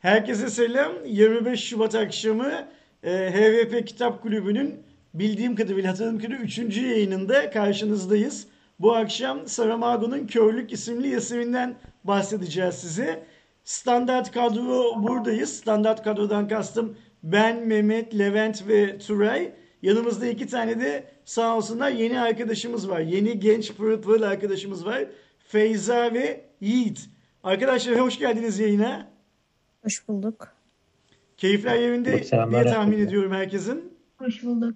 Herkese selam. 25 Şubat akşamı e, HVP Kitap Kulübü'nün bildiğim kadarıyla hatırladığım kadarıyla 3. yayınında karşınızdayız. Bu akşam Saramago'nun Körlük isimli yazısından bahsedeceğiz size. Standart kadro buradayız. Standart kadrodan kastım ben, Mehmet, Levent ve Turay. Yanımızda iki tane de sağ olsunlar yeni arkadaşımız var. Yeni genç pırıl pırıl arkadaşımız var. Feyza ve Yiğit. Arkadaşlar hoş geldiniz yayına. Hoş bulduk. Keyifler yerinde diye tahmin ediyorum herkesin. Hoş bulduk.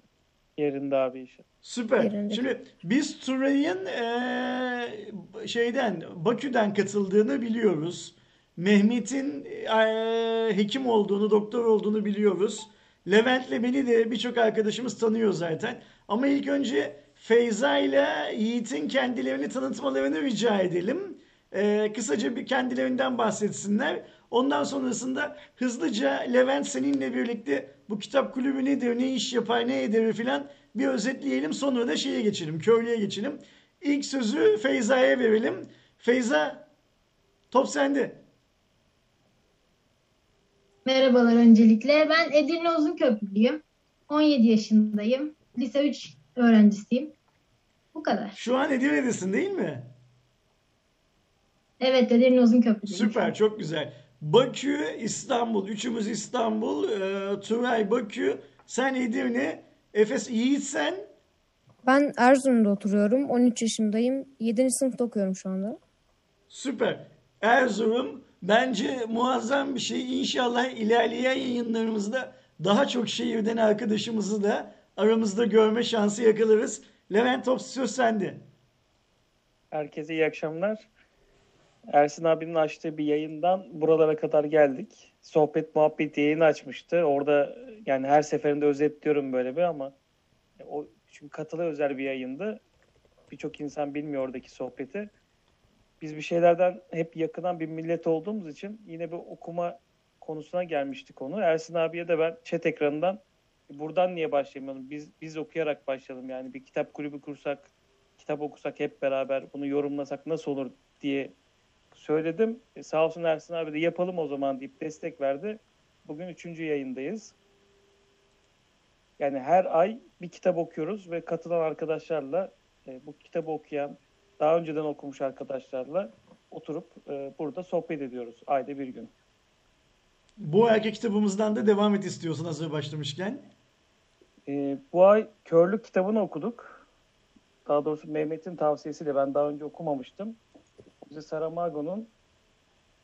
Yerinde abi işi. Süper. Yerinde. Şimdi biz Turay'ın eee, şeyden Bakü'den katıldığını biliyoruz. Mehmet'in eee, hekim olduğunu, doktor olduğunu biliyoruz. Levent'le beni de birçok arkadaşımız tanıyor zaten. Ama ilk önce Feyza ile Yiğit'in kendilerini tanıtmalarını rica edelim. Eee, kısaca bir kendilerinden bahsetsinler. Ondan sonrasında hızlıca Levent seninle birlikte bu kitap kulübü nedir, ne iş yapar, ne eder filan bir özetleyelim. Sonra da şeye geçelim, köylüye geçelim. İlk sözü Feyza'ya verelim. Feyza, top sende. Merhabalar öncelikle. Ben Edirne Uzunköprülüyüm. 17 yaşındayım. Lise 3 öğrencisiyim. Bu kadar. Şu an Edirne'desin değil mi? Evet Edirne Uzunköprülüyüm. Süper, çok güzel. Bakü, İstanbul. Üçümüz İstanbul. Ee, Turay, Bakü. Sen Edirne. Efes, Yiğit sen. Ben Erzurum'da oturuyorum. 13 yaşındayım. 7. sınıfta okuyorum şu anda. Süper. Erzurum bence muazzam bir şey. İnşallah ilerleyen yayınlarımızda daha çok şehirden arkadaşımızı da aramızda görme şansı yakalarız. Levent Top söz sende. Herkese iyi akşamlar. Ersin abinin açtığı bir yayından buralara kadar geldik. Sohbet muhabbet yayını açmıştı. Orada yani her seferinde özetliyorum böyle bir ama o çünkü katılı özel bir yayındı. Birçok insan bilmiyor oradaki sohbeti. Biz bir şeylerden hep yakınan bir millet olduğumuz için yine bir okuma konusuna gelmişti konu. Ersin abiye de ben chat ekranından buradan niye başlamayalım? Biz biz okuyarak başlayalım yani bir kitap kulübü kursak, kitap okusak hep beraber bunu yorumlasak nasıl olur diye söyledim. E, sağ olsun Ersin abi de yapalım o zaman deyip destek verdi. Bugün üçüncü yayındayız. Yani her ay bir kitap okuyoruz ve katılan arkadaşlarla e, bu kitabı okuyan, daha önceden okumuş arkadaşlarla oturup e, burada sohbet ediyoruz ayda bir gün. Bu erkek kitabımızdan da devam et istiyorsun hazır başlamışken. E, bu ay Körlük kitabını okuduk. Daha doğrusu Mehmet'in tavsiyesiyle ben daha önce okumamıştım. Jose Saramago'nun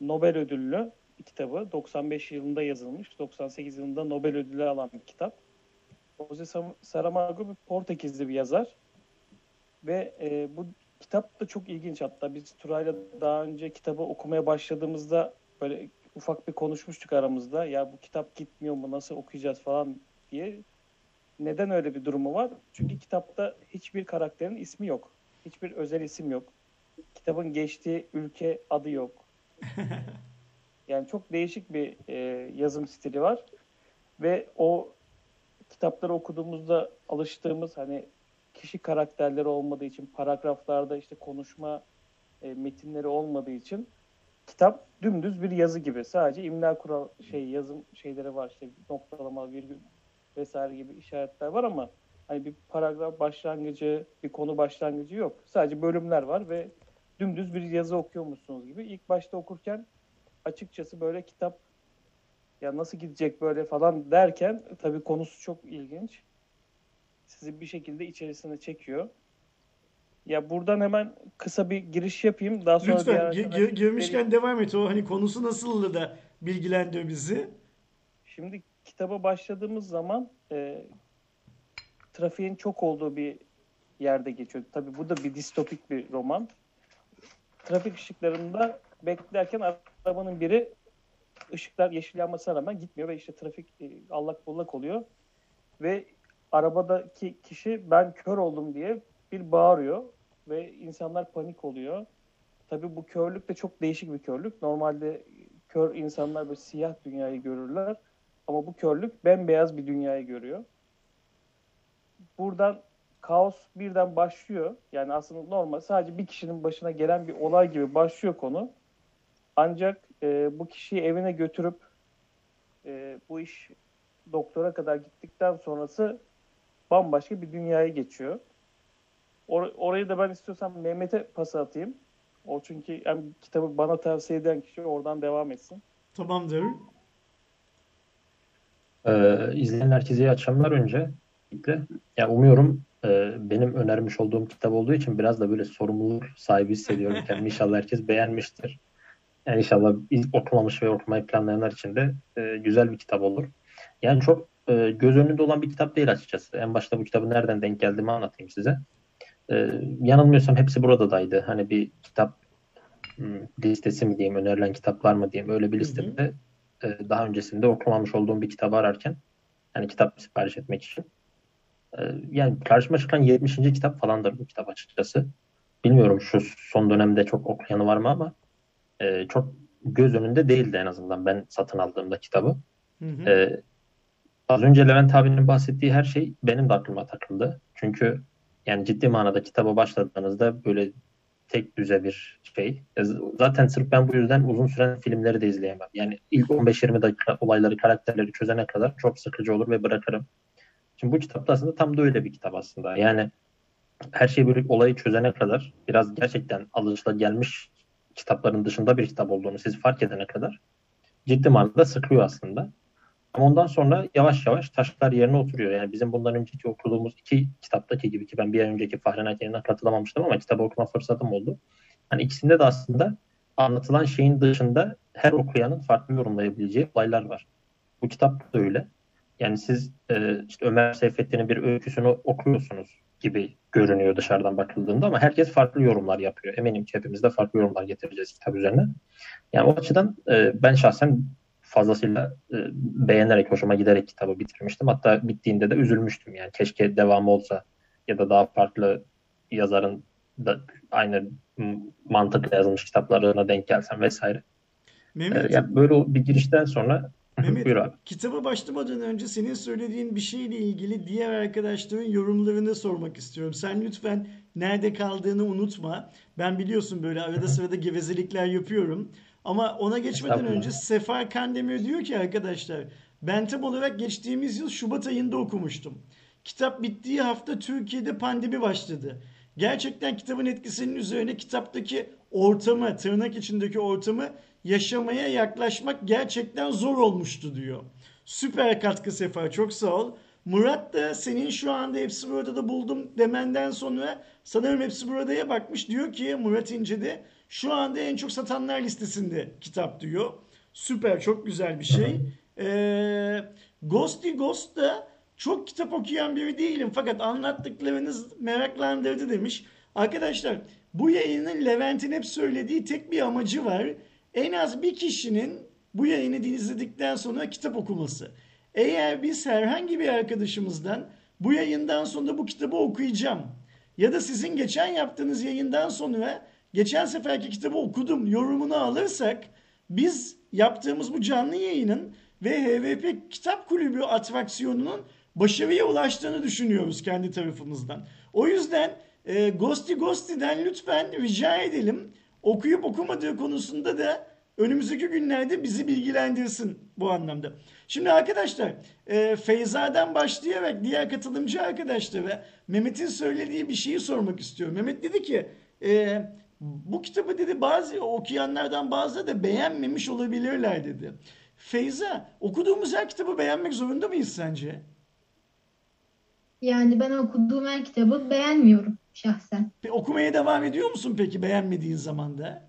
Nobel ödüllü bir kitabı. 95 yılında yazılmış. 98 yılında Nobel ödülü alan bir kitap. Jose Saramago bir Portekizli bir yazar. Ve e, bu kitap da çok ilginç. Hatta biz Turay'la daha önce kitabı okumaya başladığımızda böyle ufak bir konuşmuştuk aramızda. Ya bu kitap gitmiyor mu, nasıl okuyacağız falan diye. Neden öyle bir durumu var? Çünkü kitapta hiçbir karakterin ismi yok. Hiçbir özel isim yok. Kitabın geçtiği ülke adı yok. Yani çok değişik bir e, yazım stili var. Ve o kitapları okuduğumuzda alıştığımız hani kişi karakterleri olmadığı için paragraflarda işte konuşma e, metinleri olmadığı için kitap dümdüz bir yazı gibi. Sadece imla kural şey yazım şeyleri var işte noktalama virgül vesaire gibi işaretler var ama hani bir paragraf başlangıcı, bir konu başlangıcı yok. Sadece bölümler var ve dümdüz bir yazı okuyormuşsunuz gibi. İlk başta okurken açıkçası böyle kitap ya nasıl gidecek böyle falan derken tabii konusu çok ilginç. Sizi bir şekilde içerisine çekiyor. Ya buradan hemen kısa bir giriş yapayım. Daha sonra Lütfen diğer gi- girmişken devam et. O hani konusu nasıldı da bilgilendir bizi. Şimdi kitaba başladığımız zaman e, trafiğin çok olduğu bir yerde geçiyor. Tabii bu da bir distopik bir roman. Trafik ışıklarında beklerken arabanın biri ışıklar yeşil yanmasına rağmen gitmiyor ve işte trafik e, allak bullak oluyor. Ve arabadaki kişi ben kör oldum diye bir bağırıyor ve insanlar panik oluyor. Tabii bu körlük de çok değişik bir körlük. Normalde kör insanlar böyle siyah dünyayı görürler. Ama bu körlük bembeyaz bir dünyayı görüyor. Buradan kaos birden başlıyor. Yani aslında normal sadece bir kişinin başına gelen bir olay gibi başlıyor konu. Ancak e, bu kişiyi evine götürüp e, bu iş doktora kadar gittikten sonrası bambaşka bir dünyaya geçiyor. Or- orayı da ben istiyorsam Mehmet'e pas atayım. O çünkü hem kitabı bana tavsiye eden kişi oradan devam etsin. Tamamdır. Ee, izleyen herkese iyi akşamlar önce. Ya umuyorum e, benim önermiş olduğum kitap olduğu için biraz da böyle sorumluluk sahibi hissediyorum kendimi. İnşallah herkes beğenmiştir. Yani inşallah okumamış ve okumayı planlayanlar için de e, güzel bir kitap olur. Yani çok e, göz önünde olan bir kitap değil açıkçası. En başta bu kitabı nereden denk geldiğimi anlatayım size. E, yanılmıyorsam hepsi buradadaydı. Hani bir kitap hmm, listesi mi diyeyim, önerilen kitaplar mı diyeyim öyle bir listede e, daha öncesinde okumamış olduğum bir kitabı ararken yani kitap sipariş etmek için. E, yani karşıma çıkan 70. kitap falandır bu kitap açıkçası. Bilmiyorum şu son dönemde çok okuyanı var mı ama e, çok göz önünde değildi en azından ben satın aldığımda kitabı. Hı hı. E, az önce Levent abinin bahsettiği her şey benim de aklıma takıldı. Çünkü yani ciddi manada kitaba başladığınızda böyle tek düze bir şey. E, Zaten sırf ben bu yüzden uzun süren filmleri de izleyemem. Yani ilk 15-20 dakika olayları, karakterleri çözene kadar çok sıkıcı olur ve bırakırım. Şimdi bu kitap da aslında tam da öyle bir kitap aslında. Yani her şey böyle olayı çözene kadar biraz gerçekten alışılagelmiş kitapların dışında bir kitap olduğunu siz fark edene kadar ciddi manada sıkıyor aslında. Ama ondan sonra yavaş yavaş taşlar yerine oturuyor. Yani bizim bundan önceki okuduğumuz iki kitaptaki gibi ki ben bir ay önceki Fahrenheit yayınına katılamamıştım ama kitabı okuma fırsatım oldu. Hani ikisinde de aslında anlatılan şeyin dışında her okuyanın farklı yorumlayabileceği olaylar var. Bu kitap da öyle. Yani siz e, işte Ömer Seyfettin'in bir öyküsünü okuyorsunuz gibi görünüyor dışarıdan bakıldığında ama herkes farklı yorumlar yapıyor. Eminim ki hepimiz de farklı yorumlar getireceğiz kitap üzerine. Yani o açıdan e, ben şahsen fazlasıyla e, beğenerek, hoşuma giderek kitabı bitirmiştim. Hatta bittiğinde de üzülmüştüm. Yani keşke devamı olsa ya da daha farklı yazarın da aynı mantıkla yazılmış kitaplarına denk gelsem vesaire. E, Mehmet, yani böyle bir girişten sonra Mehmet, buyur abi. kitaba başlamadan önce senin söylediğin bir şeyle ilgili diğer arkadaşların yorumlarını sormak istiyorum. Sen lütfen nerede kaldığını unutma. Ben biliyorsun böyle arada sırada gevezelikler yapıyorum. Ama ona geçmeden önce Sefer Kandemir diyor ki arkadaşlar ben tam olarak geçtiğimiz yıl Şubat ayında okumuştum. Kitap bittiği hafta Türkiye'de pandemi başladı. Gerçekten kitabın etkisinin üzerine kitaptaki ortamı, tırnak içindeki ortamı yaşamaya yaklaşmak gerçekten zor olmuştu diyor. Süper katkı Sefer çok sağ ol. Murat da senin şu anda hepsi burada da buldum demenden sonra sanırım hepsi buradaya bakmış. Diyor ki Murat İnce'de şu anda en çok satanlar listesinde kitap diyor. Süper çok güzel bir şey. Ee, Ghosty Ghost da çok kitap okuyan biri değilim fakat anlattıklarınız meraklandırdı demiş. Arkadaşlar bu yayının Levent'in hep söylediği tek bir amacı var. En az bir kişinin bu yayını izledikten sonra kitap okuması. Eğer biz herhangi bir arkadaşımızdan bu yayından sonra bu kitabı okuyacağım ya da sizin geçen yaptığınız yayından sonra geçen seferki kitabı okudum yorumunu alırsak biz yaptığımız bu canlı yayının ve HVP Kitap Kulübü atraksiyonunun başarıya ulaştığını düşünüyoruz kendi tarafımızdan. O yüzden e, Ghosty Ghosty'den lütfen rica edelim okuyup okumadığı konusunda da önümüzdeki günlerde bizi bilgilendirsin bu anlamda. Şimdi arkadaşlar e, Feyza'dan başlayarak diğer katılımcı arkadaşlara Mehmet'in söylediği bir şeyi sormak istiyorum. Mehmet dedi ki e, bu kitabı dedi bazı okuyanlardan bazıları da beğenmemiş olabilirler dedi. Feyza okuduğumuz her kitabı beğenmek zorunda mıyız sence? Yani ben okuduğum her kitabı beğenmiyorum şahsen. Pe- Okumaya devam ediyor musun peki beğenmediğin zaman da?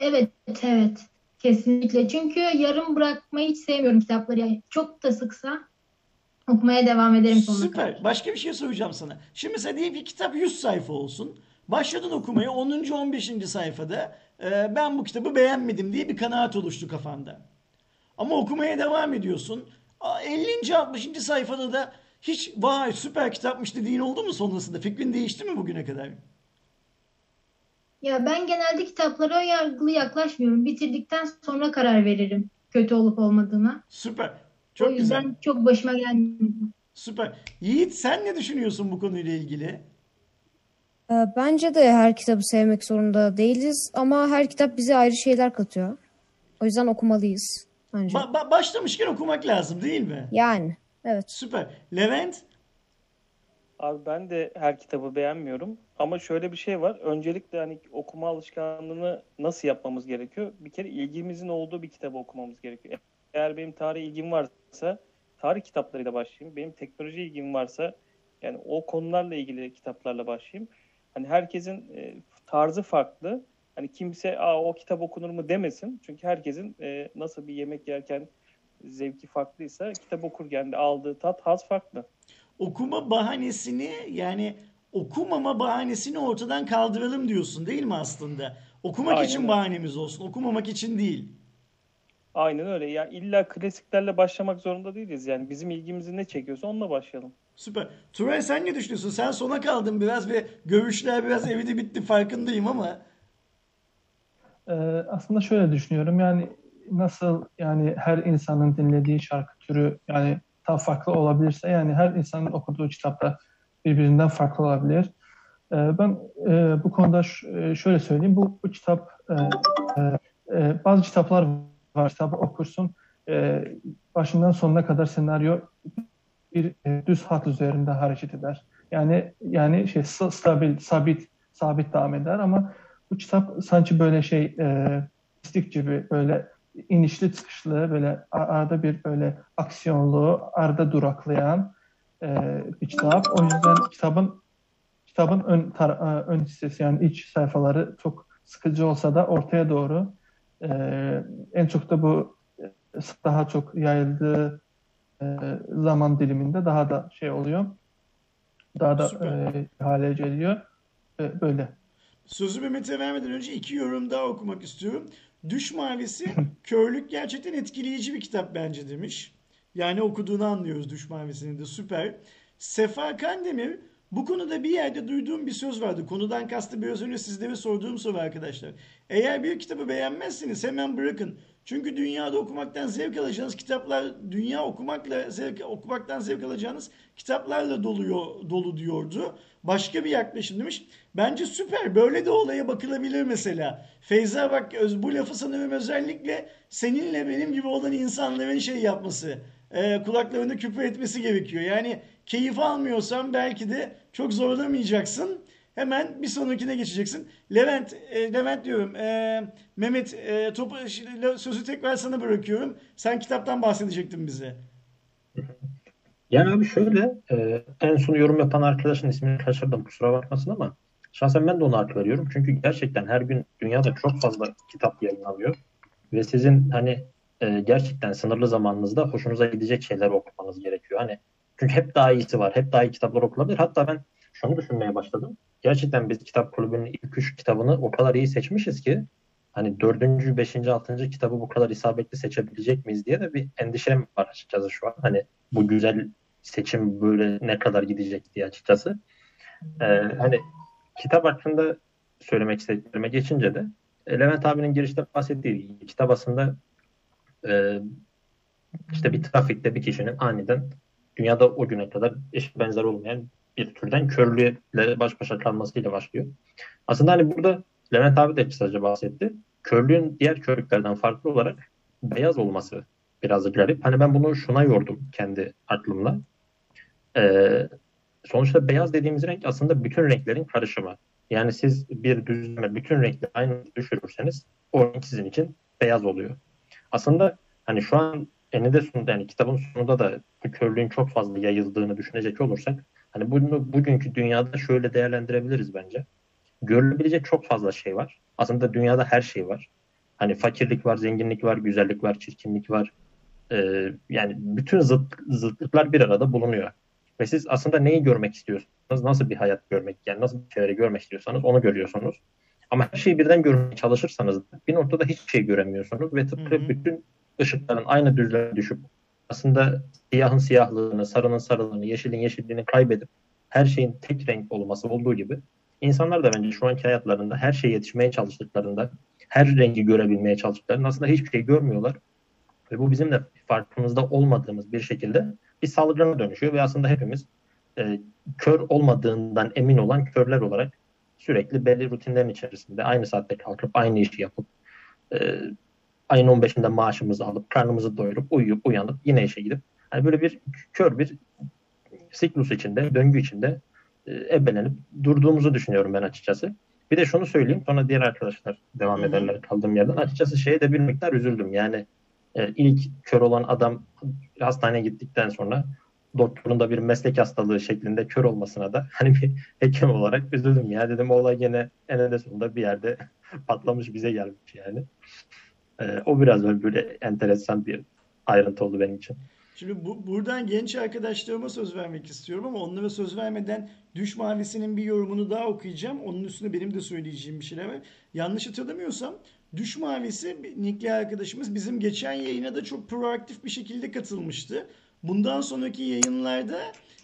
Evet, evet. Kesinlikle. Çünkü yarım bırakmayı hiç sevmiyorum kitapları. Yani çok da sıksa okumaya devam ederim sonuna Süper. kadar. Başka bir şey soracağım sana. Şimdi mesela diyelim ki kitap 100 sayfa olsun. Başladın okumaya 10. 15. sayfada e, ben bu kitabı beğenmedim diye bir kanaat oluştu kafanda. Ama okumaya devam ediyorsun. A, 50. 60. sayfada da hiç vay süper kitapmış dediğin oldu mu sonrasında? Fikrin değişti mi bugüne kadar? Ya ben genelde kitaplara yargılı yaklaşmıyorum. Bitirdikten sonra karar veririm kötü olup olmadığına. Süper. O Çok yüzden güzel. çok başıma gelmiyor. Süper. Yiğit sen ne düşünüyorsun bu konuyla ilgili? Ee, Bence de her kitabı sevmek zorunda değiliz ama her kitap bize ayrı şeyler katıyor. O yüzden okumalıyız bence. Ba- ba- başlamışken okumak lazım değil mi? Yani evet. Süper. Levent? Abi ben de her kitabı beğenmiyorum. Ama şöyle bir şey var. Öncelikle hani okuma alışkanlığını nasıl yapmamız gerekiyor? Bir kere ilgimizin olduğu bir kitabı okumamız gerekiyor. Eğer benim tarih ilgim varsa tarih kitaplarıyla başlayayım. Benim teknoloji ilgim varsa yani o konularla ilgili kitaplarla başlayayım. Hani herkesin e, tarzı farklı. Hani kimse Aa, o kitap okunur mu demesin. Çünkü herkesin e, nasıl bir yemek yerken zevki farklıysa kitap okurken de aldığı tat haz farklı. Okuma bahanesini yani okumama bahanesini ortadan kaldıralım diyorsun değil mi aslında? Okumak Aynen için öyle. bahanemiz olsun. Okumamak için değil. Aynen öyle. Ya illa klasiklerle başlamak zorunda değiliz. Yani bizim ilgimizi ne çekiyorsa onunla başlayalım. Süper. Turay sen ne düşünüyorsun? Sen sona kaldın biraz ve görüşler biraz evde bitti farkındayım ama. Ee, aslında şöyle düşünüyorum yani nasıl yani her insanın dinlediği şarkı türü yani tam farklı olabilirse yani her insanın okuduğu kitap da birbirinden farklı olabilir. Ee, ben e, bu konuda e, şöyle söyleyeyim bu, bu kitap e, e, e, bazı kitaplar var kitabı okursun e, başından sonuna kadar senaryo bir e, düz hat üzerinde hareket eder. Yani yani şey sta- stabil sabit sabit devam eder ama bu kitap sanki böyle şey e, mistik gibi böyle inişli çıkışlı böyle arada bir böyle aksiyonlu arada duraklayan e, bir kitap. O yüzden kitabın kitabın ön tar- e, ön hissesi yani iç sayfaları çok sıkıcı olsa da ortaya doğru e, en çok da bu e, daha çok yayıldığı e, zaman diliminde daha da şey oluyor. Daha da Süper. e, hale geliyor. E, böyle. Sözü Mehmet'e vermeden önce iki yorum daha okumak istiyorum. Düş Mavisi, Körlük gerçekten etkileyici bir kitap bence demiş. Yani okuduğunu anlıyoruz Düş Mavisi'nin de süper. Sefa Kandemir, bu konuda bir yerde duyduğum bir söz vardı. Konudan kastı biraz önce sizlere sorduğum soru arkadaşlar. Eğer bir kitabı beğenmezseniz hemen bırakın. Çünkü dünyada okumaktan zevk alacağınız kitaplar, dünya okumakla zevk, okumaktan zevk alacağınız kitaplarla doluyor, dolu diyordu. Başka bir yaklaşım demiş. Bence süper. Böyle de olaya bakılabilir mesela. Feyza bak bu lafı sanırım özellikle seninle benim gibi olan insanların şey yapması. E, kulaklarında küpe etmesi gerekiyor. Yani keyif almıyorsan belki de çok zorlamayacaksın. Hemen bir sonrakine geçeceksin. Levent, e, Levent diyorum. e, Mehmet, e, topu, sözü tekrar sana bırakıyorum. Sen kitaptan bahsedecektin bize. Yani abi şöyle e, en son yorum yapan arkadaşın ismini kaçırdım kusura bakmasın ama şahsen ben de ona hak veriyorum. Çünkü gerçekten her gün dünyada çok fazla kitap yayınlanıyor. Ve sizin hani e, gerçekten sınırlı zamanınızda hoşunuza gidecek şeyler okumanız gerekiyor. Hani çünkü hep daha iyisi var. Hep daha iyi kitaplar okunabilir. Hatta ben şunu düşünmeye başladım. Gerçekten biz kitap kulübünün ilk üç kitabını o kadar iyi seçmişiz ki hani dördüncü, beşinci, altıncı kitabı bu kadar isabetli seçebilecek miyiz diye de bir endişem var açıkçası şu an. Hani bu güzel seçim böyle ne kadar gidecek diye açıkçası. Ee, hani kitap hakkında söylemek istediklerime geçince de e, Levent abinin girişte bahsettiği kitap aslında e, işte bir trafikte bir kişinin aniden dünyada o güne kadar eş benzer olmayan bir türden körlüğüyle baş başa kalmasıyla başlıyor. Aslında hani burada Levent abi de kısaca bahsetti. Körlüğün diğer körlüklerden farklı olarak beyaz olması biraz garip. Hani ben bunu şuna yordum kendi aklımla. Ee, sonuçta beyaz dediğimiz renk aslında bütün renklerin karışımı. Yani siz bir düzleme bütün renkleri aynı düşürürseniz o renk sizin için beyaz oluyor. Aslında hani şu an eninde sonunda yani kitabın sonunda da bu körlüğün çok fazla yayıldığını düşünecek olursak hani bunu bugünkü dünyada şöyle değerlendirebiliriz bence. Görülebilecek çok fazla şey var. Aslında dünyada her şey var. Hani fakirlik var, zenginlik var, güzellik var, çirkinlik var. Ee, yani bütün zıt, zıtlıklar bir arada bulunuyor. Ve siz aslında neyi görmek istiyorsanız, nasıl bir hayat görmek, yani nasıl bir çevre görmek istiyorsanız onu görüyorsunuz. Ama her şeyi birden görmeye çalışırsanız bir noktada hiçbir şey göremiyorsunuz ve tıpkı Hı hı. bütün ışıkların aynı düzleme düşüp aslında siyahın siyahlığını, sarının sarılığını, yeşilin yeşilliğini kaybedip her şeyin tek renk olması olduğu gibi insanlar da bence şu anki hayatlarında her şeye yetişmeye çalıştıklarında, her rengi görebilmeye çalıştıklarında aslında hiçbir şey görmüyorlar. Ve bu bizim de farkımızda olmadığımız bir şekilde bir salgına dönüşüyor ve aslında hepimiz e, kör olmadığından emin olan körler olarak sürekli belli rutinlerin içerisinde aynı saatte kalkıp aynı işi yapıp e, ayın 15'inde maaşımızı alıp karnımızı doyurup uyuyup uyanıp yine işe gidip hani böyle bir kör bir siklus içinde, döngü içinde e, ebelenip durduğumuzu düşünüyorum ben açıkçası. Bir de şunu söyleyeyim sonra diğer arkadaşlar devam ederler kaldığım yerden. Açıkçası şeye de bir miktar üzüldüm. Yani e, ilk kör olan adam hastaneye gittikten sonra doktorun da bir meslek hastalığı şeklinde kör olmasına da hani bir hekim olarak üzüldüm ya dedim olay gene eninde sonunda bir yerde patlamış bize gelmiş yani. E, o biraz böyle, enteresan bir ayrıntı oldu benim için. Şimdi bu, buradan genç arkadaşlarıma söz vermek istiyorum ama onlara söz vermeden Düş Mavisi'nin bir yorumunu daha okuyacağım. Onun üstüne benim de söyleyeceğim bir şeyler var. Yanlış hatırlamıyorsam Düş Mavisi Nikli arkadaşımız bizim geçen yayına da çok proaktif bir şekilde katılmıştı. Bundan sonraki yayınlarda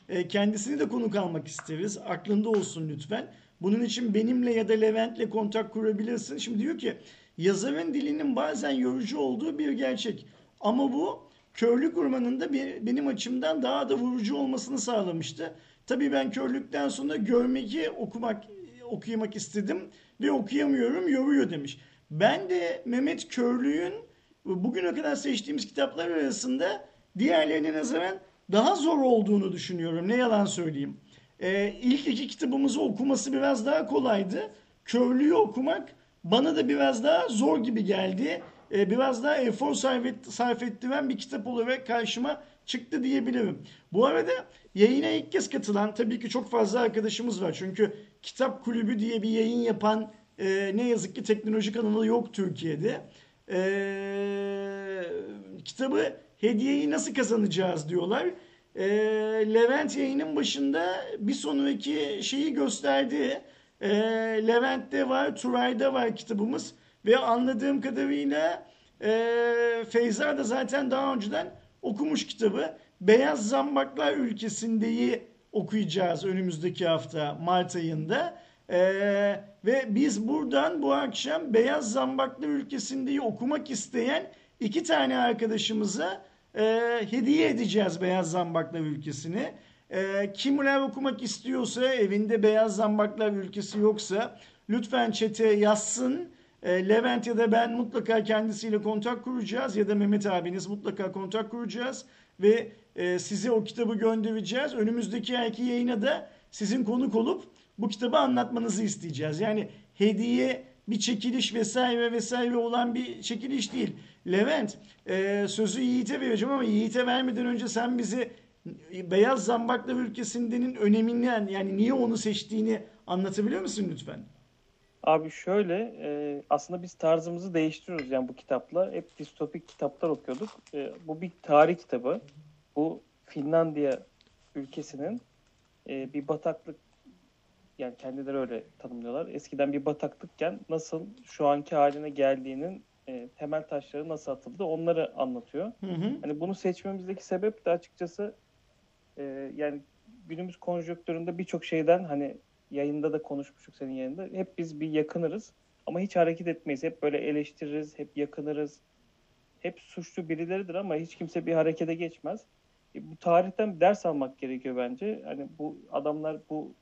e, kendisini de konuk almak isteriz. Aklında olsun lütfen. Bunun için benimle ya da Levent'le kontak kurabilirsin. Şimdi diyor ki yazarın dilinin bazen yorucu olduğu bir gerçek. Ama bu körlük ormanında bir, benim açımdan daha da vurucu olmasını sağlamıştı. Tabii ben körlükten sonra görmeyi okumak okuyamak istedim ve okuyamıyorum yoruyor demiş. Ben de Mehmet Körlüğün bugüne kadar seçtiğimiz kitaplar arasında diğerlerine nazaran daha zor olduğunu düşünüyorum. Ne yalan söyleyeyim. Ee, ilk iki kitabımızı okuması biraz daha kolaydı. Körlüğü okumak bana da biraz daha zor gibi geldi. Ee, biraz daha efor sarf, et, sarf ettiren bir kitap olarak karşıma çıktı diyebilirim. Bu arada yayına ilk kez katılan tabii ki çok fazla arkadaşımız var. Çünkü Kitap Kulübü diye bir yayın yapan e, ne yazık ki teknoloji kanalı yok Türkiye'de. E, kitabı hediyeyi nasıl kazanacağız diyorlar. E, Levent yayının başında bir sonraki şeyi gösterdi. E, Levent'te var, Turay'da var kitabımız. Ve anladığım kadarıyla e, Feyza da zaten daha önceden okumuş kitabı. Beyaz Zambaklar Ülkesinde'yi okuyacağız önümüzdeki hafta Mart ayında. Ee, ve biz buradan bu akşam Beyaz Zambaklar Ülkesinde'yi okumak isteyen iki tane arkadaşımıza e, hediye edeceğiz Beyaz Zambaklar Ülkesi'ni. E, kimler okumak istiyorsa evinde Beyaz Zambaklar Ülkesi yoksa lütfen çete yazsın. E, Levent ya da ben mutlaka kendisiyle kontak kuracağız ya da Mehmet abiniz mutlaka kontak kuracağız ve e, size o kitabı göndereceğiz. Önümüzdeki ayki yayına da sizin konuk olup bu kitabı anlatmanızı isteyeceğiz. Yani hediye bir çekiliş vesaire vesaire olan bir çekiliş değil. Levent e, sözü Yiğit'e vereceğim ama Yiğit'e vermeden önce sen bizi Beyaz Zambaklar ülkesindenin öneminden yani niye onu seçtiğini anlatabiliyor musun lütfen? Abi şöyle e, aslında biz tarzımızı değiştiriyoruz yani bu kitapla. Hep distopik kitaplar okuyorduk. E, bu bir tarih kitabı. Bu Finlandiya ülkesinin e, bir bataklık yani kendileri öyle tanımlıyorlar. Eskiden bir bataklıkken nasıl şu anki haline geldiğinin e, temel taşları nasıl atıldı onları anlatıyor. Hı hı. Hani bunu seçmemizdeki sebep de açıkçası e, yani günümüz konjonktüründe birçok şeyden hani yayında da konuşmuştuk senin yayında. Hep biz bir yakınırız ama hiç hareket etmeyiz. Hep böyle eleştiririz, hep yakınırız. Hep suçlu birileridir ama hiç kimse bir harekete geçmez. E, bu tarihten ders almak gerekiyor bence. Hani bu adamlar bu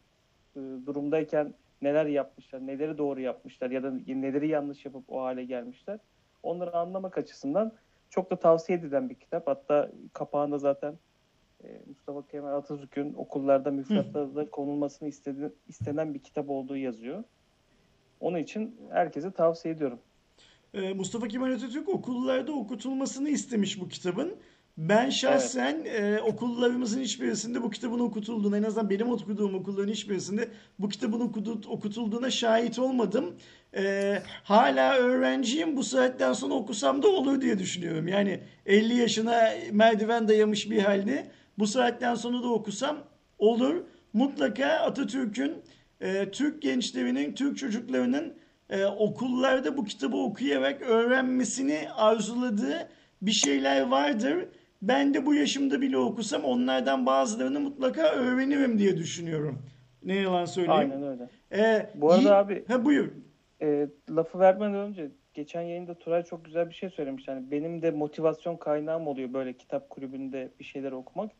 e, durumdayken neler yapmışlar, neleri doğru yapmışlar ya da neleri yanlış yapıp o hale gelmişler. Onları anlamak açısından çok da tavsiye edilen bir kitap. Hatta kapağında zaten Mustafa Kemal Atatürk'ün okullarda müfredatlarda konulmasını istedi, istenen bir kitap olduğu yazıyor. Onun için herkese tavsiye ediyorum. E, Mustafa Kemal Atatürk okullarda okutulmasını istemiş bu kitabın. Ben şahsen evet. e, okullarımızın hiçbirisinde bu kitabın okutulduğuna en azından benim okuduğum okulların hiçbirisinde bu kitabın okudu, okutulduğuna şahit olmadım. E, hala öğrenciyim bu saatten sonra okusam da olur diye düşünüyorum. Yani 50 yaşına merdiven dayamış bir halde bu saatten sonra da okusam olur. Mutlaka Atatürk'ün e, Türk gençlerinin, Türk çocuklarının e, okullarda bu kitabı okuyarak öğrenmesini arzuladığı bir şeyler vardır. Ben de bu yaşımda bile okusam onlardan bazılarını mutlaka öğrenirim diye düşünüyorum. Ne yalan söyleyeyim. Aynen öyle. Ee, bu arada abi. Ha buyur. E, lafı vermeden önce geçen yayında Turay çok güzel bir şey söylemiş. Yani benim de motivasyon kaynağım oluyor böyle kitap kulübünde bir şeyler okumak.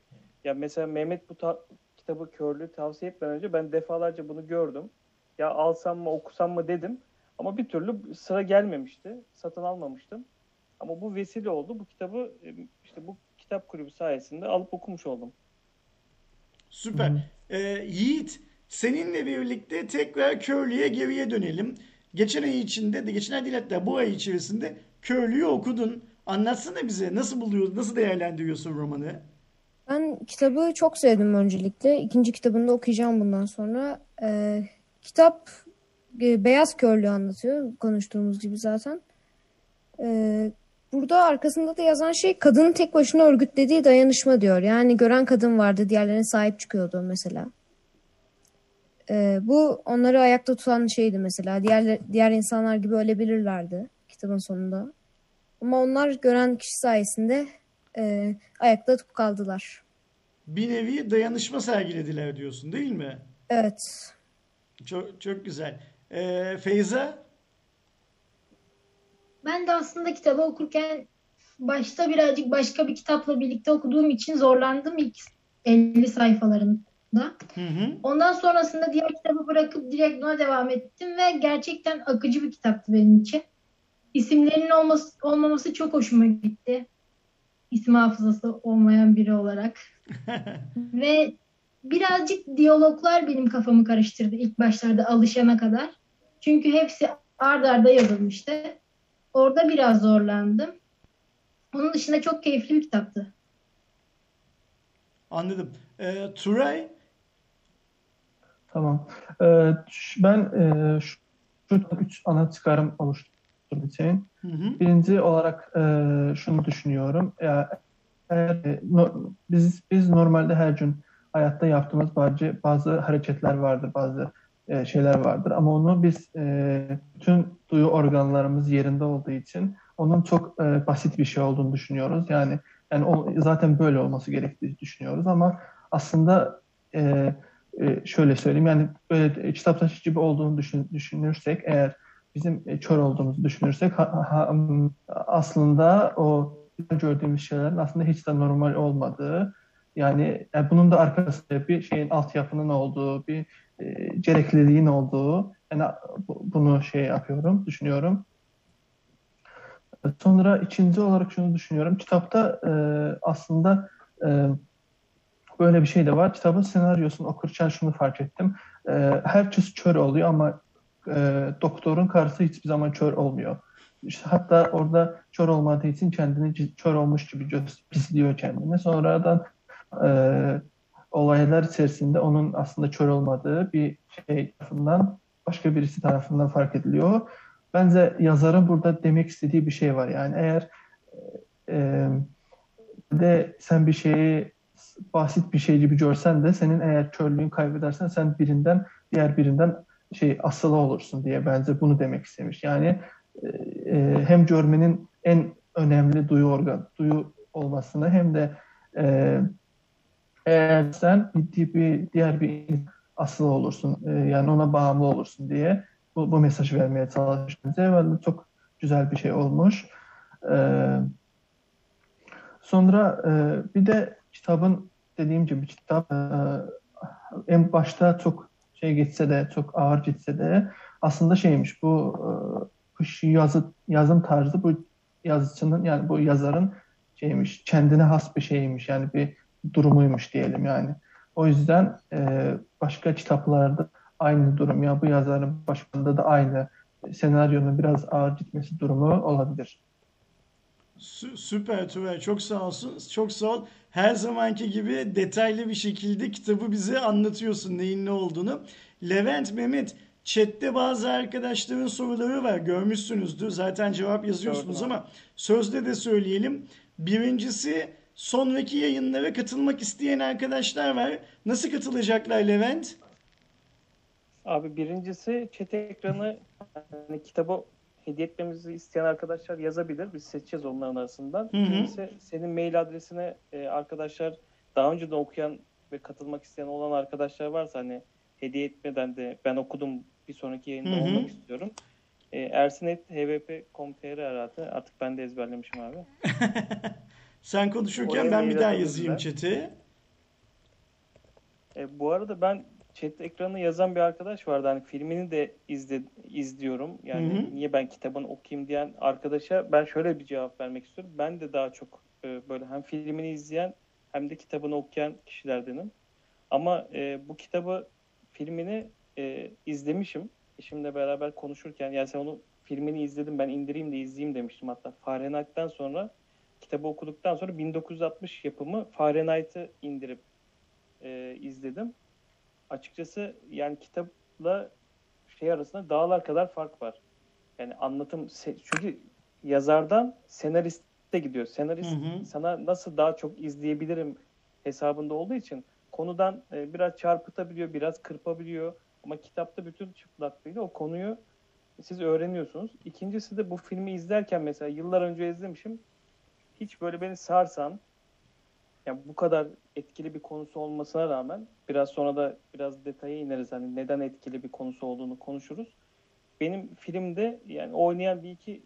Ya mesela Mehmet bu ta- kitabı körlüğü tavsiye etmeden önce ben defalarca bunu gördüm. Ya alsam mı okusam mı dedim. Ama bir türlü sıra gelmemişti. Satın almamıştım. Ama bu vesile oldu. Bu kitabı işte bu kitap kulübü sayesinde alıp okumuş oldum. Süper. Hı. Ee, Yiğit, seninle birlikte tekrar Curly'e geriye dönelim. Geçen ay içinde de, geçen ay değil hatta bu ay içerisinde Curly'yi okudun. Anlatsana bize nasıl buluyorsun, nasıl değerlendiriyorsun romanı? Ben kitabı çok sevdim öncelikle. İkinci kitabını da okuyacağım bundan sonra. Ee, kitap e, beyaz körlüğü anlatıyor. Konuştuğumuz gibi zaten. Ee, burada arkasında da yazan şey kadının tek başına örgütlediği dayanışma diyor. Yani gören kadın vardı, diğerlerine sahip çıkıyordu mesela. Ee, bu onları ayakta tutan şeydi mesela. Diğer, diğer insanlar gibi ölebilirlerdi kitabın sonunda. Ama onlar gören kişi sayesinde e, ayakta kaldılar. Bir nevi dayanışma sergilediler diyorsun değil mi? Evet. Çok, çok güzel. Ee, Feyza? Ben de aslında kitabı okurken başta birazcık başka bir kitapla birlikte okuduğum için zorlandım ilk 50 sayfalarında. Hı hı. Ondan sonrasında diğer kitabı bırakıp direkt buna devam ettim ve gerçekten akıcı bir kitaptı benim için. İsimlerinin olması, olmaması çok hoşuma gitti. İsim hafızası olmayan biri olarak. ve birazcık diyaloglar benim kafamı karıştırdı ilk başlarda alışana kadar. Çünkü hepsi ard arda yazılmıştı. Orada biraz zorlandım. Onun dışında çok keyifli bir kitaptı. Anladım. Ee, Turay? Tamam. Ş- ben e, şu şuradan üç ana çıkarım oluşturabileceğim. Hı hı. Birinci olarak e, şunu düşünüyorum. Ya, eğer, e, no- biz biz normalde her gün hayatta yaptığımız bazı bazı hareketler vardır, bazı e, şeyler vardır. Ama onu biz e, bütün duyu organlarımız yerinde olduğu için onun çok e, basit bir şey olduğunu düşünüyoruz. Yani yani o zaten böyle olması gerektiğini düşünüyoruz ama aslında e, e, şöyle söyleyeyim yani böyle kitap taşı gibi olduğunu düşün, düşünürsek eğer bizim e, kör olduğumuzu düşünürsek aslında o gördüğümüz şeylerin aslında hiç de normal olmadığı yani, yani bunun da arkasında bir şeyin altyapının olduğu bir e, gerekliliğin olduğu yani bu- bunu şey yapıyorum düşünüyorum. Sonra ikinci olarak şunu düşünüyorum. Kitapta e, aslında e, böyle bir şey de var. Kitabın senaryosunu okurken şunu fark ettim. E, herkes kör oluyor ama e, doktorun karısı hiçbir zaman kör olmuyor. İşte hatta orada kör olmadığı için kendini kör olmuş gibi gizliyor kendini. Sonradan e, olaylar içerisinde onun aslında kör olmadığı bir şey tarafından başka birisi tarafından fark ediliyor. Bence yazarın burada demek istediği bir şey var. Yani eğer e, de sen bir şeyi basit bir şey gibi görsen de senin eğer körlüğün kaybedersen sen birinden diğer birinden şey asılı olursun diye bence bunu demek istemiş. Yani e, e, hem görmenin en önemli duyu organ duyu olmasını hem de e, eğer sen bir, bir diğer bir asılı olursun e, yani ona bağımlı olursun diye bu, bu mesajı vermeye çalıştım. Bence çok güzel bir şey olmuş. Ee, sonra e, bir de kitabın dediğim gibi kitap e, en başta çok şey geçse de çok ağır geçse de aslında şeymiş bu e, şu yazı yazım tarzı bu yazıcının yani bu yazarın şeymiş kendine has bir şeymiş yani bir durumuymuş diyelim yani. O yüzden e, başka kitaplarda aynı durum ya bu yazarın başında da aynı senaryonun biraz ağır gitmesi durumu olabilir. Sü- Süper Turay. Çok sağ olsun. Çok sağ ol. Her zamanki gibi detaylı bir şekilde kitabı bize anlatıyorsun neyin ne olduğunu. Levent, Mehmet, chatte bazı arkadaşların soruları var. Görmüşsünüzdür. Zaten cevap yazıyorsunuz Gördüm ama sözde de söyleyelim. Birincisi sonraki yayınlara katılmak isteyen arkadaşlar var. Nasıl katılacaklar Levent? Abi birincisi chat ekranı hani kitabı hediye etmemizi isteyen arkadaşlar yazabilir. Biz seçeceğiz onların arasından. İkincisi senin mail adresine e, arkadaşlar daha önceden okuyan ve katılmak isteyen olan arkadaşlar varsa hani hediye etmeden de ben okudum bir sonraki yayında Hı hı. olmak istiyorum. E, ersinet.hvp.com.tr herhalde. Artık ben de ezberlemişim abi. Sen konuşurken Oraya ben bir daha yazayım chat'e. E, bu arada ben chat ekranı yazan bir arkadaş vardı. Hani filmini de izle, izliyorum. Yani Hı hı. niye ben kitabını okuyayım diyen arkadaşa ben şöyle bir cevap vermek istiyorum. Ben de daha çok e, böyle hem filmini izleyen hem de kitabını okuyan kişilerdenim. Ama e, bu kitabı filmini e, izlemişim. Eşimle beraber konuşurken yani sen onu filmini izledim ben indireyim de izleyeyim demiştim hatta. Fahrenheit'ten sonra kitabı okuduktan sonra 1960 yapımı Fahrenheit'ı indirip e, izledim. Açıkçası yani kitapla şey arasında dağlar kadar fark var. Yani anlatım çünkü yazardan senariste gidiyor. Senarist Hı hı. sana nasıl daha çok izleyebilirim hesabında olduğu için konudan e, biraz çarpıtabiliyor, biraz kırpabiliyor. Ama kitapta bütün çıplaklığıyla o konuyu siz öğreniyorsunuz. İkincisi de bu filmi izlerken mesela yıllar önce izlemişim. Hiç böyle beni sarsan yani bu kadar etkili bir konusu olmasına rağmen biraz sonra da biraz detaya ineriz hani neden etkili bir konusu olduğunu konuşuruz. Benim filmde yani oynayan bir iki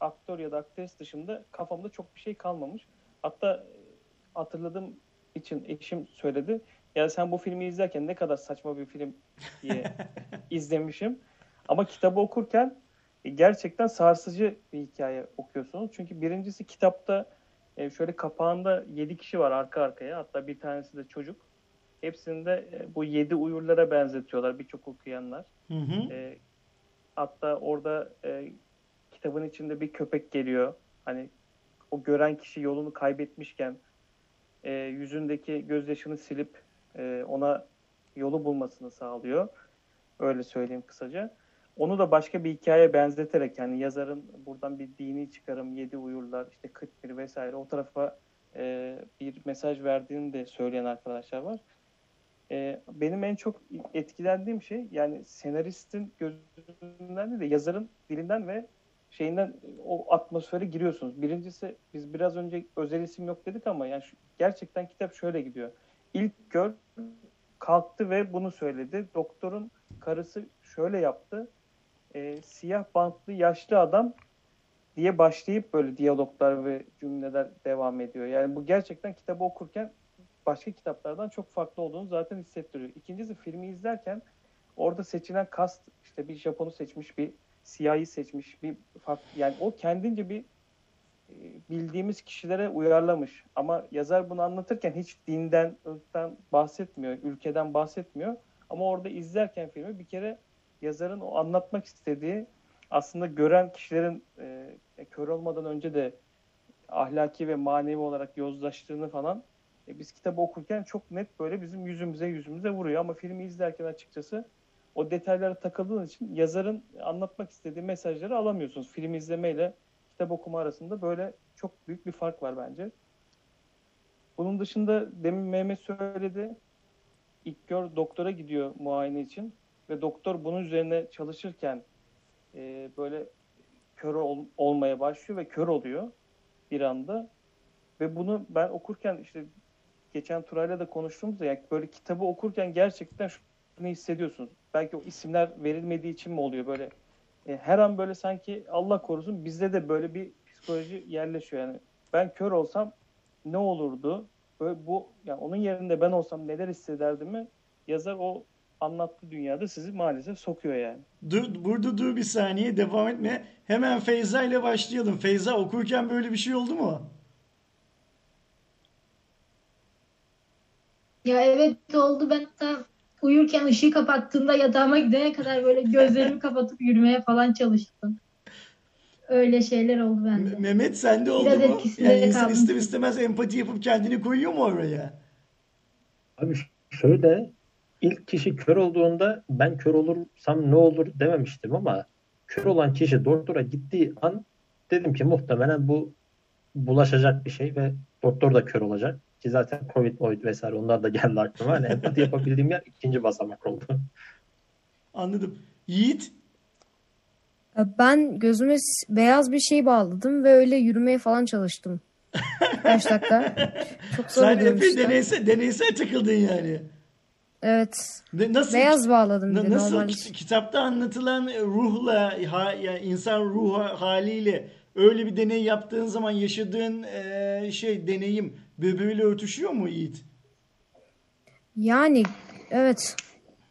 aktör ya da aktris dışında kafamda çok bir şey kalmamış. Hatta e, hatırladığım için eşim söyledi. Ya sen bu filmi izlerken ne kadar saçma bir film diye izlemişim. Ama kitabı okurken e, gerçekten sarsıcı bir hikaye okuyorsunuz. Çünkü birincisi kitapta e, şöyle kapağında 7 kişi var arka arkaya. Hatta bir tanesi de çocuk. Hepsinde e, bu 7 uyurlara benzetiyorlar birçok okuyanlar. Hı hı. E, hatta orada e, kitabın içinde bir köpek geliyor. Hani o gören kişi yolunu kaybetmişken e, yüzündeki gözyaşını silip e, ona yolu bulmasını sağlıyor. Öyle söyleyeyim kısaca. Onu da başka bir hikaye benzeterek yani yazarın buradan bir dini çıkarım, yedi uyurlar, işte 41 vesaire o tarafa e, bir mesaj verdiğini de söyleyen arkadaşlar var. E, benim en çok etkilendiğim şey yani senaristin gözünden de yazarın dilinden ve şeyinden o atmosfere giriyorsunuz. Birincisi biz biraz önce özel isim yok dedik ama yani şu- gerçekten kitap şöyle gidiyor. İlk gör kalktı ve bunu söyledi. Doktorun karısı şöyle yaptı. E, siyah bantlı yaşlı adam diye başlayıp böyle diyaloglar ve cümleler devam ediyor. Yani bu gerçekten kitabı okurken başka kitaplardan çok farklı olduğunu zaten hissettiriyor. İkincisi filmi izlerken orada seçilen kast işte bir Japon'u seçmiş, bir siyahi seçmiş, bir farklı yani o kendince bir e, bildiğimiz kişilere uyarlamış. Ama yazar bunu anlatırken hiç dinden, ırktan bahsetmiyor, ülkeden bahsetmiyor. Ama orada izlerken filmi bir kere yazarın o anlatmak istediği aslında gören kişilerin e, kör olmadan önce de ahlaki ve manevi olarak yozlaştığını falan e, biz kitabı okurken çok net böyle bizim yüzümüze yüzümüze vuruyor. Ama filmi izlerken açıkçası o detaylara takıldığınız için yazarın anlatmak istediği mesajları alamıyorsunuz. Film izlemeyle kitap okuma arasında böyle çok büyük bir fark var bence. Bunun dışında demin Mehmet söyledi. İlk gör doktora gidiyor muayene için ve doktor bunun üzerine çalışırken e, böyle kör ol- olmaya başlıyor ve kör oluyor bir anda. Ve bunu ben okurken işte geçen Turay'la da konuştuğumuzda yani böyle kitabı okurken gerçekten şunu hissediyorsunuz. Belki o isimler verilmediği için mi oluyor böyle e, her an böyle sanki Allah korusun bizde de böyle bir psikoloji yerleşiyor yani. Ben kör olsam ne olurdu? Böyle bu yani onun yerinde ben olsam neler hissederdim mi? Yazar o anlattığı dünyada sizi maalesef sokuyor yani. Dur, burada dur bir saniye devam etme. Hemen Feyza ile başlayalım. Feyza okurken böyle bir şey oldu mu? Ya evet oldu. Ben hatta uyurken ışığı kapattığımda yatağıma gidene kadar böyle gözlerimi kapatıp yürümeye falan çalıştım. Öyle şeyler oldu bende. Mehmet sende oldu Biraz mu? Yani insan kaldım. ister istemez empati yapıp kendini koyuyor mu oraya? Abi şöyle ilk kişi kör olduğunda ben kör olursam ne olur dememiştim ama kör olan kişi doktora gittiği an dedim ki muhtemelen bu bulaşacak bir şey ve doktor da kör olacak. Ki zaten Covid, Covid vesaire onlar da geldi aklıma. Hani empati yapabildiğim yer ikinci basamak oldu. Anladım. Yiğit Ben gözüme beyaz bir şey bağladım ve öyle yürümeye falan çalıştım. Kaç dakika. Çok zor sen epey deneysel, deneysel takıldın yani. Evet. Ne- Nasıl Beyaz bağladım Na- Nasıl normal. ki- kitapta anlatılan ruhla ha, yani insan ruh haliyle öyle bir deney yaptığın zaman yaşadığın eee, şey deneyim birbiriyle örtüşüyor mu Yiğit? Yani evet.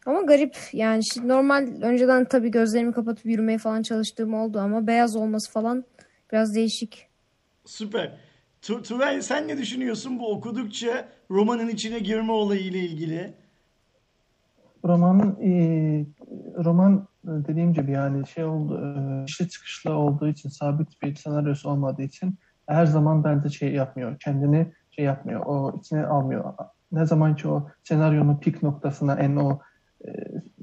Ama garip yani şimdi normal önceden tabii gözlerimi kapatıp yürümeye falan çalıştığım oldu ama beyaz olması falan biraz değişik. Süper. Tu- Turay sen ne düşünüyorsun bu okudukça romanın içine girme olayı ile ilgili? Romanın e, roman e, dediğim gibi yani şey oldu e, işte çıkışlı olduğu için sabit bir senaryosu olmadığı için her zaman bence şey yapmıyor. Kendini şey yapmıyor. O içine almıyor. Ne zaman ki o senaryonun pik noktasına en o e,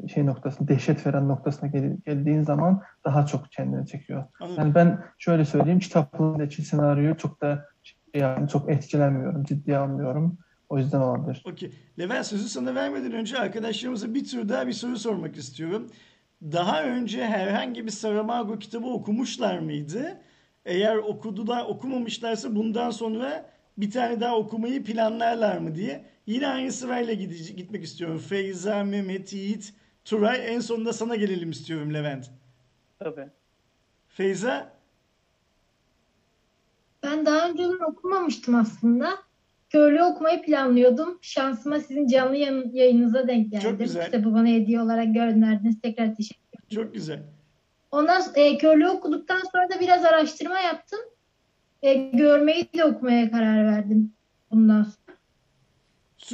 şey noktasına dehşet veren noktasına gel- geldiğin zaman daha çok kendini çekiyor. Anladım. Yani ben şöyle söyleyeyim kitaplarındaki senaryoyu çok da şey yani çok etkilenmiyorum, ciddiye almıyorum. O yüzden olabilir. Okey. Levent sözü sana vermeden önce arkadaşlarımıza bir tür daha bir soru sormak istiyorum. Daha önce herhangi bir Saramago kitabı okumuşlar mıydı? Eğer okudular, okumamışlarsa bundan sonra bir tane daha okumayı planlarlar mı diye. Yine aynı sırayla gide- gitmek istiyorum. Feyza, Mehmet, Yiğit, Turay. En sonunda sana gelelim istiyorum Levent. Tabii. Feyza, Ben daha önceden okumamıştım aslında. Körlüğü okumayı planlıyordum. Şansıma sizin canlı yayın- yayınınıza denk geldim. Çok güzel. Kitabı bana hediye olarak gönderdiniz. Tekrar teşekkür ederim. çok güzel. Ondan e, körlüğü okuduktan sonra da biraz araştırma yaptım. E, görmeyi de okumaya karar verdim bundan sonra.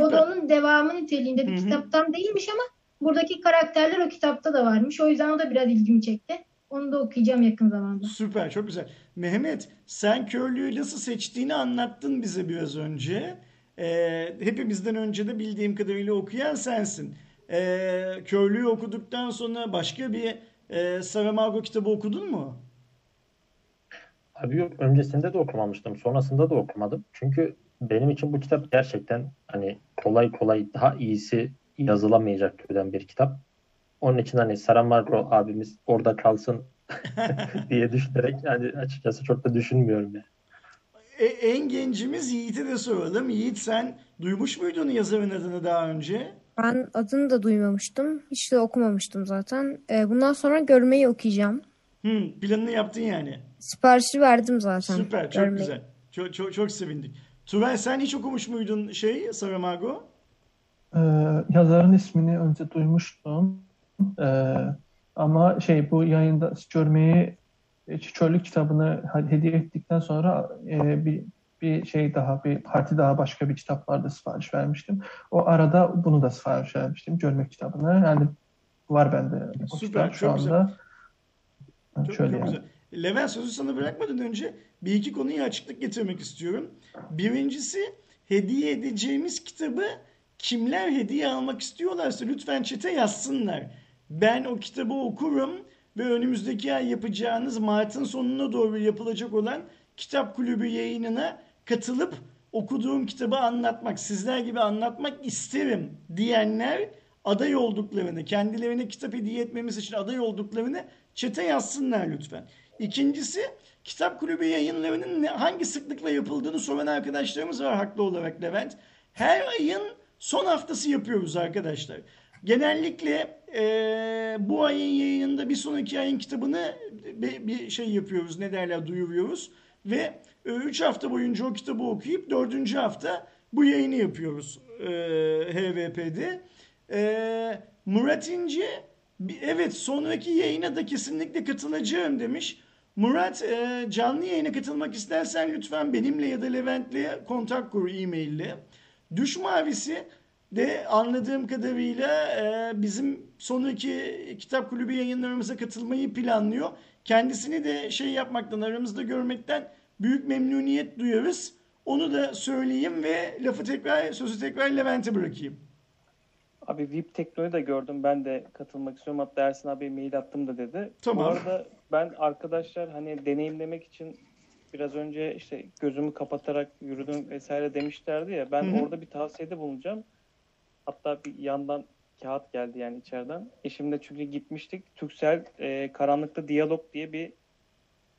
O da Süper. onun devamı niteliğinde bir Hı hı. kitaptan değilmiş ama buradaki karakterler o kitapta da varmış. O yüzden o da biraz ilgimi çekti. Onu da okuyacağım yakın zamanda. Süper, çok güzel. Mehmet, sen körlüğü nasıl seçtiğini anlattın bize biraz önce. Ee, hepimizden önce de bildiğim kadarıyla okuyan sensin. Ee, körlüğü okuduktan sonra başka bir e, Saramago kitabı okudun mu? Abi yok öncesinde de okumamıştım. Sonrasında da okumadım. Çünkü benim için bu kitap gerçekten hani kolay kolay daha iyisi yazılamayacak türden bir kitap. Onun için hani Saramago abimiz orada kalsın diye düşünerek yani açıkçası çok da düşünmüyorum yani. E, en gencimiz Yiğit'e de soralım. Yiğit sen duymuş muydun yazarın adını daha önce? Ben adını da duymamıştım. Hiç de okumamıştım zaten. Ee, bundan sonra görmeyi okuyacağım. Hmm, planını yaptın yani. Siparişi verdim zaten. Süper, çok Görmeyi. güzel. Çok, çok, çok sevindik. Turay sen hiç okumuş muydun şey Saramago? Ee, yazarın ismini önce duymuştum. Ee, ama şey bu yayında görmeyi e, Çölük kitabını hediye ettikten sonra e, bir bir şey daha bir parti daha başka bir kitaplarda sipariş vermiştim. O arada bunu da sipariş vermiştim. Görmek kitabını. Yani var bende o Süper, kitap şu çok güzel. anda. Çok, Şöyle çok yani. güzel. Levent sözü sana bırakmadan önce bir iki konuya açıklık getirmek istiyorum. Birincisi hediye edeceğimiz kitabı kimler hediye almak istiyorlarsa lütfen çete yazsınlar. Ben o kitabı okurum ve önümüzdeki ay yapacağınız Mart'ın sonuna doğru yapılacak olan kitap kulübü yayınına katılıp okuduğum kitabı anlatmak, sizler gibi anlatmak isterim diyenler aday olduklarını, kendilerine kitap hediye etmemiz için aday olduklarını çete yazsınlar lütfen. İkincisi kitap kulübü yayınlarının hangi sıklıkla yapıldığını soran arkadaşlarımız var haklı olarak Levent. Her ayın son haftası yapıyoruz arkadaşlar. Genellikle eee, bu ayın yayınında bir sonraki ayın kitabını bir, bir şey yapıyoruz ne derler duyuruyoruz. Ve 3 hafta boyunca o kitabı okuyup 4. hafta bu yayını yapıyoruz eee HVP'de. Eee Murat İnce bir- evet sonraki yayına da kesinlikle katılacağım demiş. Murat e, canlı yayına katılmak istersen lütfen benimle ya da Levent'le kontak kur e-maille. Düş Mavisi de anladığım kadarıyla e, bizim sonraki kitap kulübü yayınlarımıza katılmayı planlıyor. Kendisini de şey yapmaktan aramızda görmekten büyük memnuniyet duyarız. Onu da söyleyeyim ve lafı tekrar sözü tekrar Levent'e bırakayım. Abi VIP Tekno'yu da gördüm. Ben de katılmak istiyorum. Hatta Ersin abi mail attım da dedi. Tamam. Bu arada ben arkadaşlar hani deneyimlemek için biraz önce işte gözümü kapatarak yürüdüm vesaire demişlerdi ya. Ben Hı hı. orada bir tavsiyede bulunacağım. Hatta bir yandan kağıt geldi yani içeriden. Eşimle çünkü gitmiştik. Türksel e, Karanlıkta Diyalog diye bir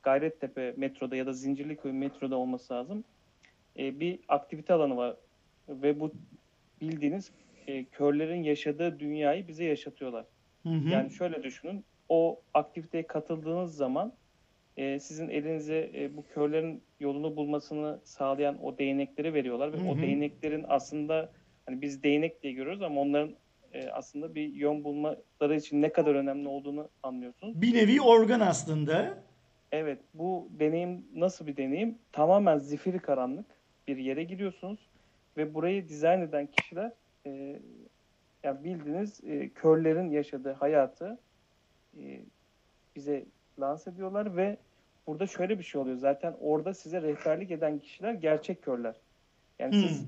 Gayrettepe metroda ya da Zincirliköy metroda olması lazım. E, bir aktivite alanı var ve bu bildiğiniz e, körlerin yaşadığı dünyayı bize yaşatıyorlar. Hı hı. Yani şöyle düşünün, o aktiviteye katıldığınız zaman e, sizin elinize e, bu körlerin yolunu bulmasını sağlayan o değnekleri veriyorlar ve Hı hı. o değneklerin aslında hani biz değnek diye görüyoruz ama onların e, aslında bir yön bulmaları için ne kadar önemli olduğunu anlıyorsunuz. Bir nevi organ aslında. Evet, bu deneyim nasıl bir deneyim? Tamamen zifiri karanlık bir yere giriyorsunuz ve burayı dizayn eden kişiler e, yani bildiğiniz e, körlerin yaşadığı hayatı e, bize lanse ediyorlar ve burada şöyle bir şey oluyor. Zaten orada size rehberlik eden kişiler gerçek körler. Yani Hmm. siz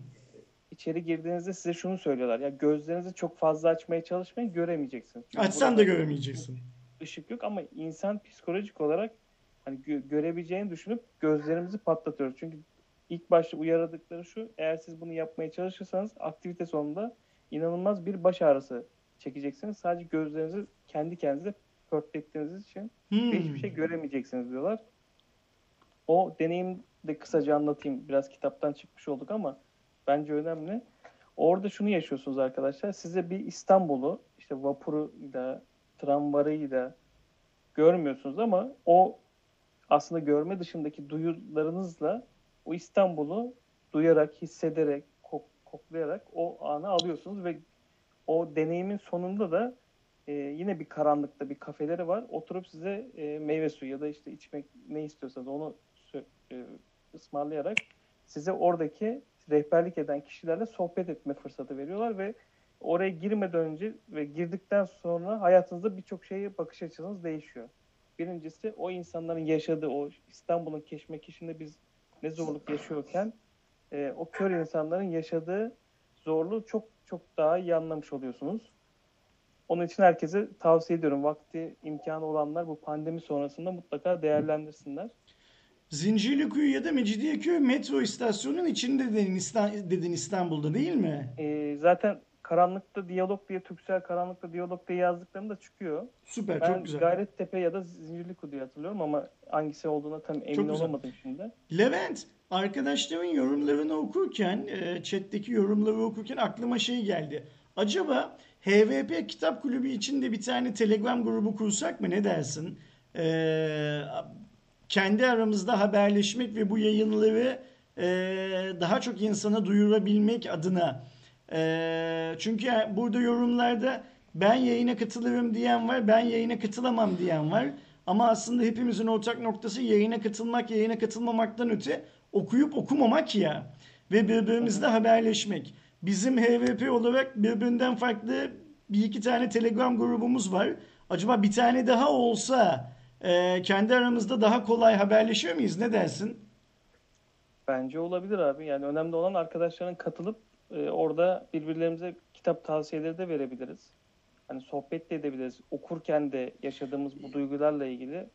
içeri girdiğinizde size şunu söylüyorlar. Ya gözlerinizi çok fazla açmaya çalışmayın, göremeyeceksiniz. Çünkü Açsan da göremeyeceksin. ışık yok ama insan psikolojik olarak hani gö- görebileceğini düşünüp gözlerimizi patlatıyoruz. Çünkü ilk başta uyardıkları şu. Eğer siz bunu yapmaya çalışırsanız aktivite sonunda inanılmaz bir baş ağrısı çekeceksiniz. Sadece gözlerinizi kendi kendinize pörtlettiğiniz için Hmm. ve hiçbir şey göremeyeceksiniz diyorlar. O deneyim de kısaca anlatayım. Biraz kitaptan çıkmış olduk ama bence önemli. Orada şunu yaşıyorsunuz arkadaşlar. Size bir İstanbul'u işte vapuruyla, tramvarıyla görmüyorsunuz ama o aslında görme dışındaki duyularınızla o İstanbul'u duyarak, hissederek, kok- koklayarak o anı alıyorsunuz ve o deneyimin sonunda da e, yine bir karanlıkta bir kafeleri var. Oturup size e, meyve suyu ya da işte içmek ne istiyorsanız onu e, ısmarlayarak size oradaki rehberlik eden kişilerle sohbet etme fırsatı veriyorlar ve oraya girmeden önce ve girdikten sonra hayatınızda birçok şeye bakış açınız değişiyor. Birincisi o insanların yaşadığı o İstanbul'un keşmekeşinde biz ne zorluk yaşıyorken e, o kör insanların yaşadığı zorluğu çok çok daha iyi anlamış oluyorsunuz. Onun için herkese tavsiye ediyorum. Vakti, imkanı olanlar bu pandemi sonrasında mutlaka değerlendirsinler. Zincirlikuyu ya da Mecidiyeköy metro istasyonunun içinde dedin, İsta- dedin İstanbul'da değil mi? E, zaten karanlıkta diyalog diye Türksel karanlıkta diyalog diye yazdıklarında çıkıyor. Süper, Ben çok güzel. Gayrettepe ya da Zincirliku diye hatırlıyorum ama hangisi olduğuna tam emin Çok güzel. olamadım şimdi. Levent, arkadaşların yorumlarını okurken, e, chat'teki yorumları okurken aklıma şey geldi. Acaba HVP Kitap Kulübü için de bir tane Telegram grubu kursak mı? Ne dersin? Ee, kendi aramızda haberleşmek ve bu yayınları e, daha çok insana duyurabilmek adına. E, çünkü burada yorumlarda ben yayına katılırım diyen var, ben yayına katılamam diyen var. Ama aslında hepimizin ortak noktası yayına katılmak, yayına katılmamaktan öte okuyup okumamak ya. Ve birbirimizle haberleşmek. Bizim HVP olarak birbirinden farklı bir iki tane Telegram grubumuz var. Acaba bir tane daha olsa e, kendi aramızda daha kolay haberleşiyor muyuz? Ne dersin? Bence olabilir abi. Yani önemli olan arkadaşların katılıp e, orada birbirlerimize kitap tavsiyeleri de verebiliriz. Hani sohbet de edebiliriz. Okurken de yaşadığımız bu duygularla ilgili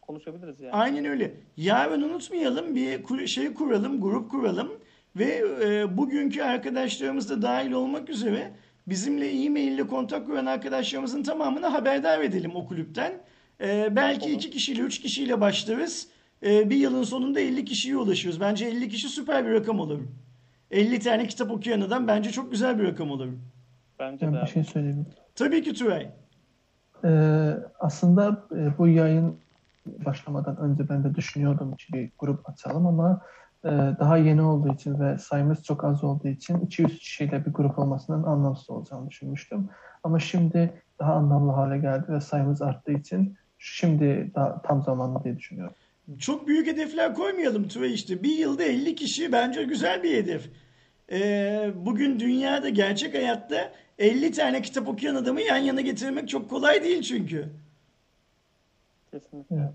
konuşabiliriz yani. Aynen öyle. Yarın unutmayalım bir şey kuralım, grup kuralım ve e, bugünkü arkadaşlarımız da dahil olmak üzere bizimle e-mail ile kontak kuran arkadaşlarımızın tamamını haberdar edelim o kulüpten. E, belki Olur. iki kişiyle, üç kişiyle başlarız. E, bir yılın sonunda 50 kişiye ulaşıyoruz. Bence 50 kişi süper bir rakam olur. 50 tane kitap okuyan adam bence çok güzel bir rakam olur. Bence Ben de bir abi. şey söyleyeyim. Tabii ki Türay. Ee, aslında e, bu yayın başlamadan önce ben de düşünüyordum ki bir grup açalım ama e, daha yeni olduğu için ve sayımız çok az olduğu için 200 kişiyle bir grup olmasının anlamsız olacağını düşünmüştüm. Ama şimdi daha anlamlı hale geldi ve sayımız arttığı için şimdi daha tam zamanlı diye düşünüyorum. Çok büyük hedefler koymayalım Tüve işte. Bir yılda 50 kişi bence güzel bir hedef. Ee, bugün dünyada gerçek hayatta 50 tane kitap okuyan adamı yan yana getirmek çok kolay değil çünkü. Kesinlikle. Evet.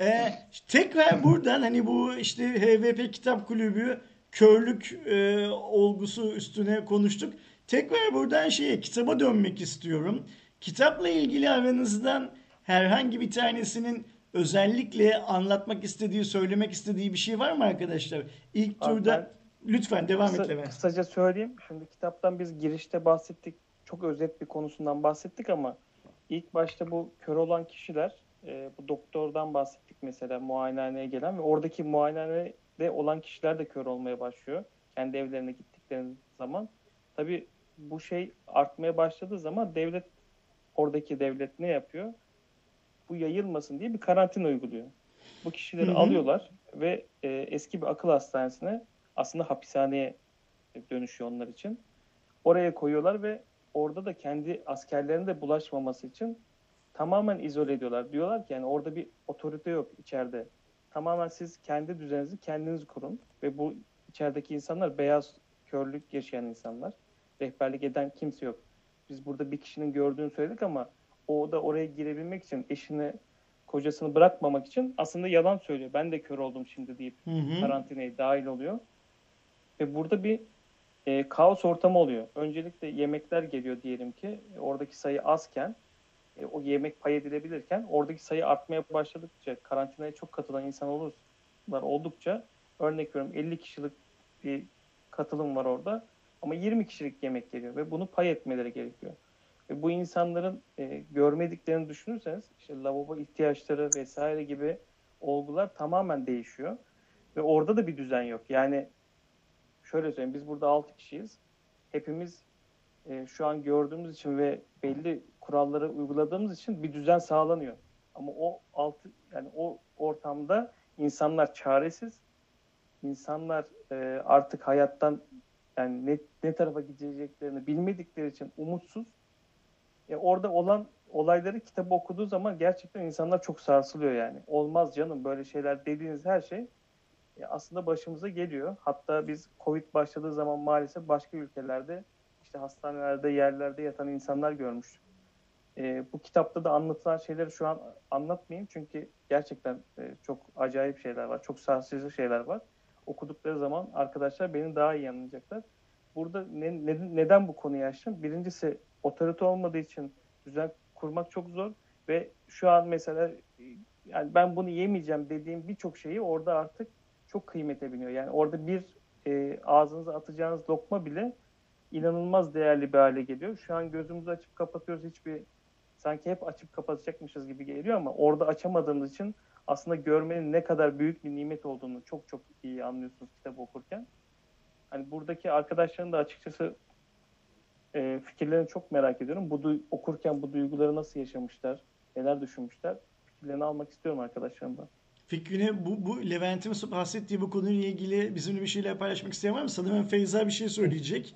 Ee, tekrar buradan hani bu işte HVP Kitap Kulübü körlük e, olgusu üstüne konuştuk. Tekrar buradan şeye kitaba dönmek istiyorum. Kitapla ilgili aranızdan herhangi bir tanesinin özellikle anlatmak istediği, söylemek istediği bir şey var mı arkadaşlar? İlk Abi turda lütfen devam Kısa- et Levent. kısaca söyleyeyim. Şimdi kitaptan biz girişte bahsettik. Çok özet bir konusundan bahsettik ama ilk başta bu kör olan kişiler e, bu doktordan bahsettik mesela muayenehaneye gelen ve oradaki muayenehanede olan kişiler de kör olmaya başlıyor. Kendi evlerine gittikleri zaman. Tabii bu şey artmaya başladığı zaman devlet oradaki devlet ne yapıyor? Bu yayılmasın diye bir karantina uyguluyor. Bu kişileri Hı hı. alıyorlar ve e, eski bir akıl hastanesine aslında hapishaneye dönüşüyor onlar için. Oraya koyuyorlar ve orada da kendi askerlerine de bulaşmaması için tamamen izole ediyorlar. Diyorlar ki yani orada bir otorite yok içeride. Tamamen siz kendi düzeninizi kendiniz kurun ve bu içerideki insanlar beyaz körlük yaşayan insanlar. Rehberlik eden kimse yok. Biz burada bir kişinin gördüğünü söyledik ama o da oraya girebilmek için eşini kocasını bırakmamak için aslında yalan söylüyor. Ben de kör oldum şimdi deyip Hı hı. karantinaya dahil oluyor. Ve burada bir e, kaos ortamı oluyor. Öncelikle yemekler geliyor diyelim ki e, oradaki sayı azken e, o yemek pay edilebilirken oradaki sayı artmaya başladıkça karantinaya çok katılan insan olurlar oldukça örnek veriyorum 50 kişilik bir katılım var orada ama 20 kişilik yemek geliyor ve bunu pay etmeleri gerekiyor. Ve bu insanların e, görmediklerini düşünürseniz işte lavabo ihtiyaçları vesaire gibi olgular tamamen değişiyor. Ve orada da bir düzen yok. Yani şöyle söyleyeyim biz burada 6 kişiyiz. Hepimiz e, şu an gördüğümüz için ve belli kuralları uyguladığımız için bir düzen sağlanıyor. Ama o altı yani o ortamda insanlar çaresiz. İnsanlar e, artık hayattan yani ne, ne tarafa gideceklerini bilmedikleri için umutsuz. E, orada olan olayları kitabı okuduğu zaman gerçekten insanlar çok sarsılıyor yani. Olmaz canım böyle şeyler dediğiniz her şey e, aslında başımıza geliyor. Hatta biz Covid başladığı zaman maalesef başka ülkelerde işte hastanelerde, yerlerde yatan insanlar görmüştük. E, bu kitapta da anlatılan şeyleri şu an anlatmayayım çünkü gerçekten e, çok acayip şeyler var. Çok sarsıcı şeyler var. Okudukları zaman arkadaşlar beni daha iyi anlayacaklar. Burada ne, ne- neden bu konuyu açtım? Birincisi otorite olmadığı için düzen kurmak çok zor ve şu an mesela e, yani ben bunu yemeyeceğim dediğim birçok şeyi orada artık çok kıymete biniyor. Yani orada bir e, ağzınıza atacağınız lokma bile inanılmaz değerli bir hale geliyor. Şu an gözümüzü açıp kapatıyoruz hiçbir sanki hep açıp kapatacakmışız gibi geliyor ama orada açamadığımız için aslında görmenin ne kadar büyük bir nimet olduğunu çok çok iyi anlıyorsunuz kitap okurken. Hani buradaki arkadaşların da açıkçası e, fikirlerini çok merak ediyorum. Bu okurken bu duyguları nasıl yaşamışlar, neler düşünmüşler fikirlerini almak istiyorum arkadaşlarımdan. Fikrini bu, bu Levent'in bahsettiği bu konuyla ilgili bizimle bir şeyler paylaşmak isteyen var mı? Sanırım Feyza bir şey söyleyecek.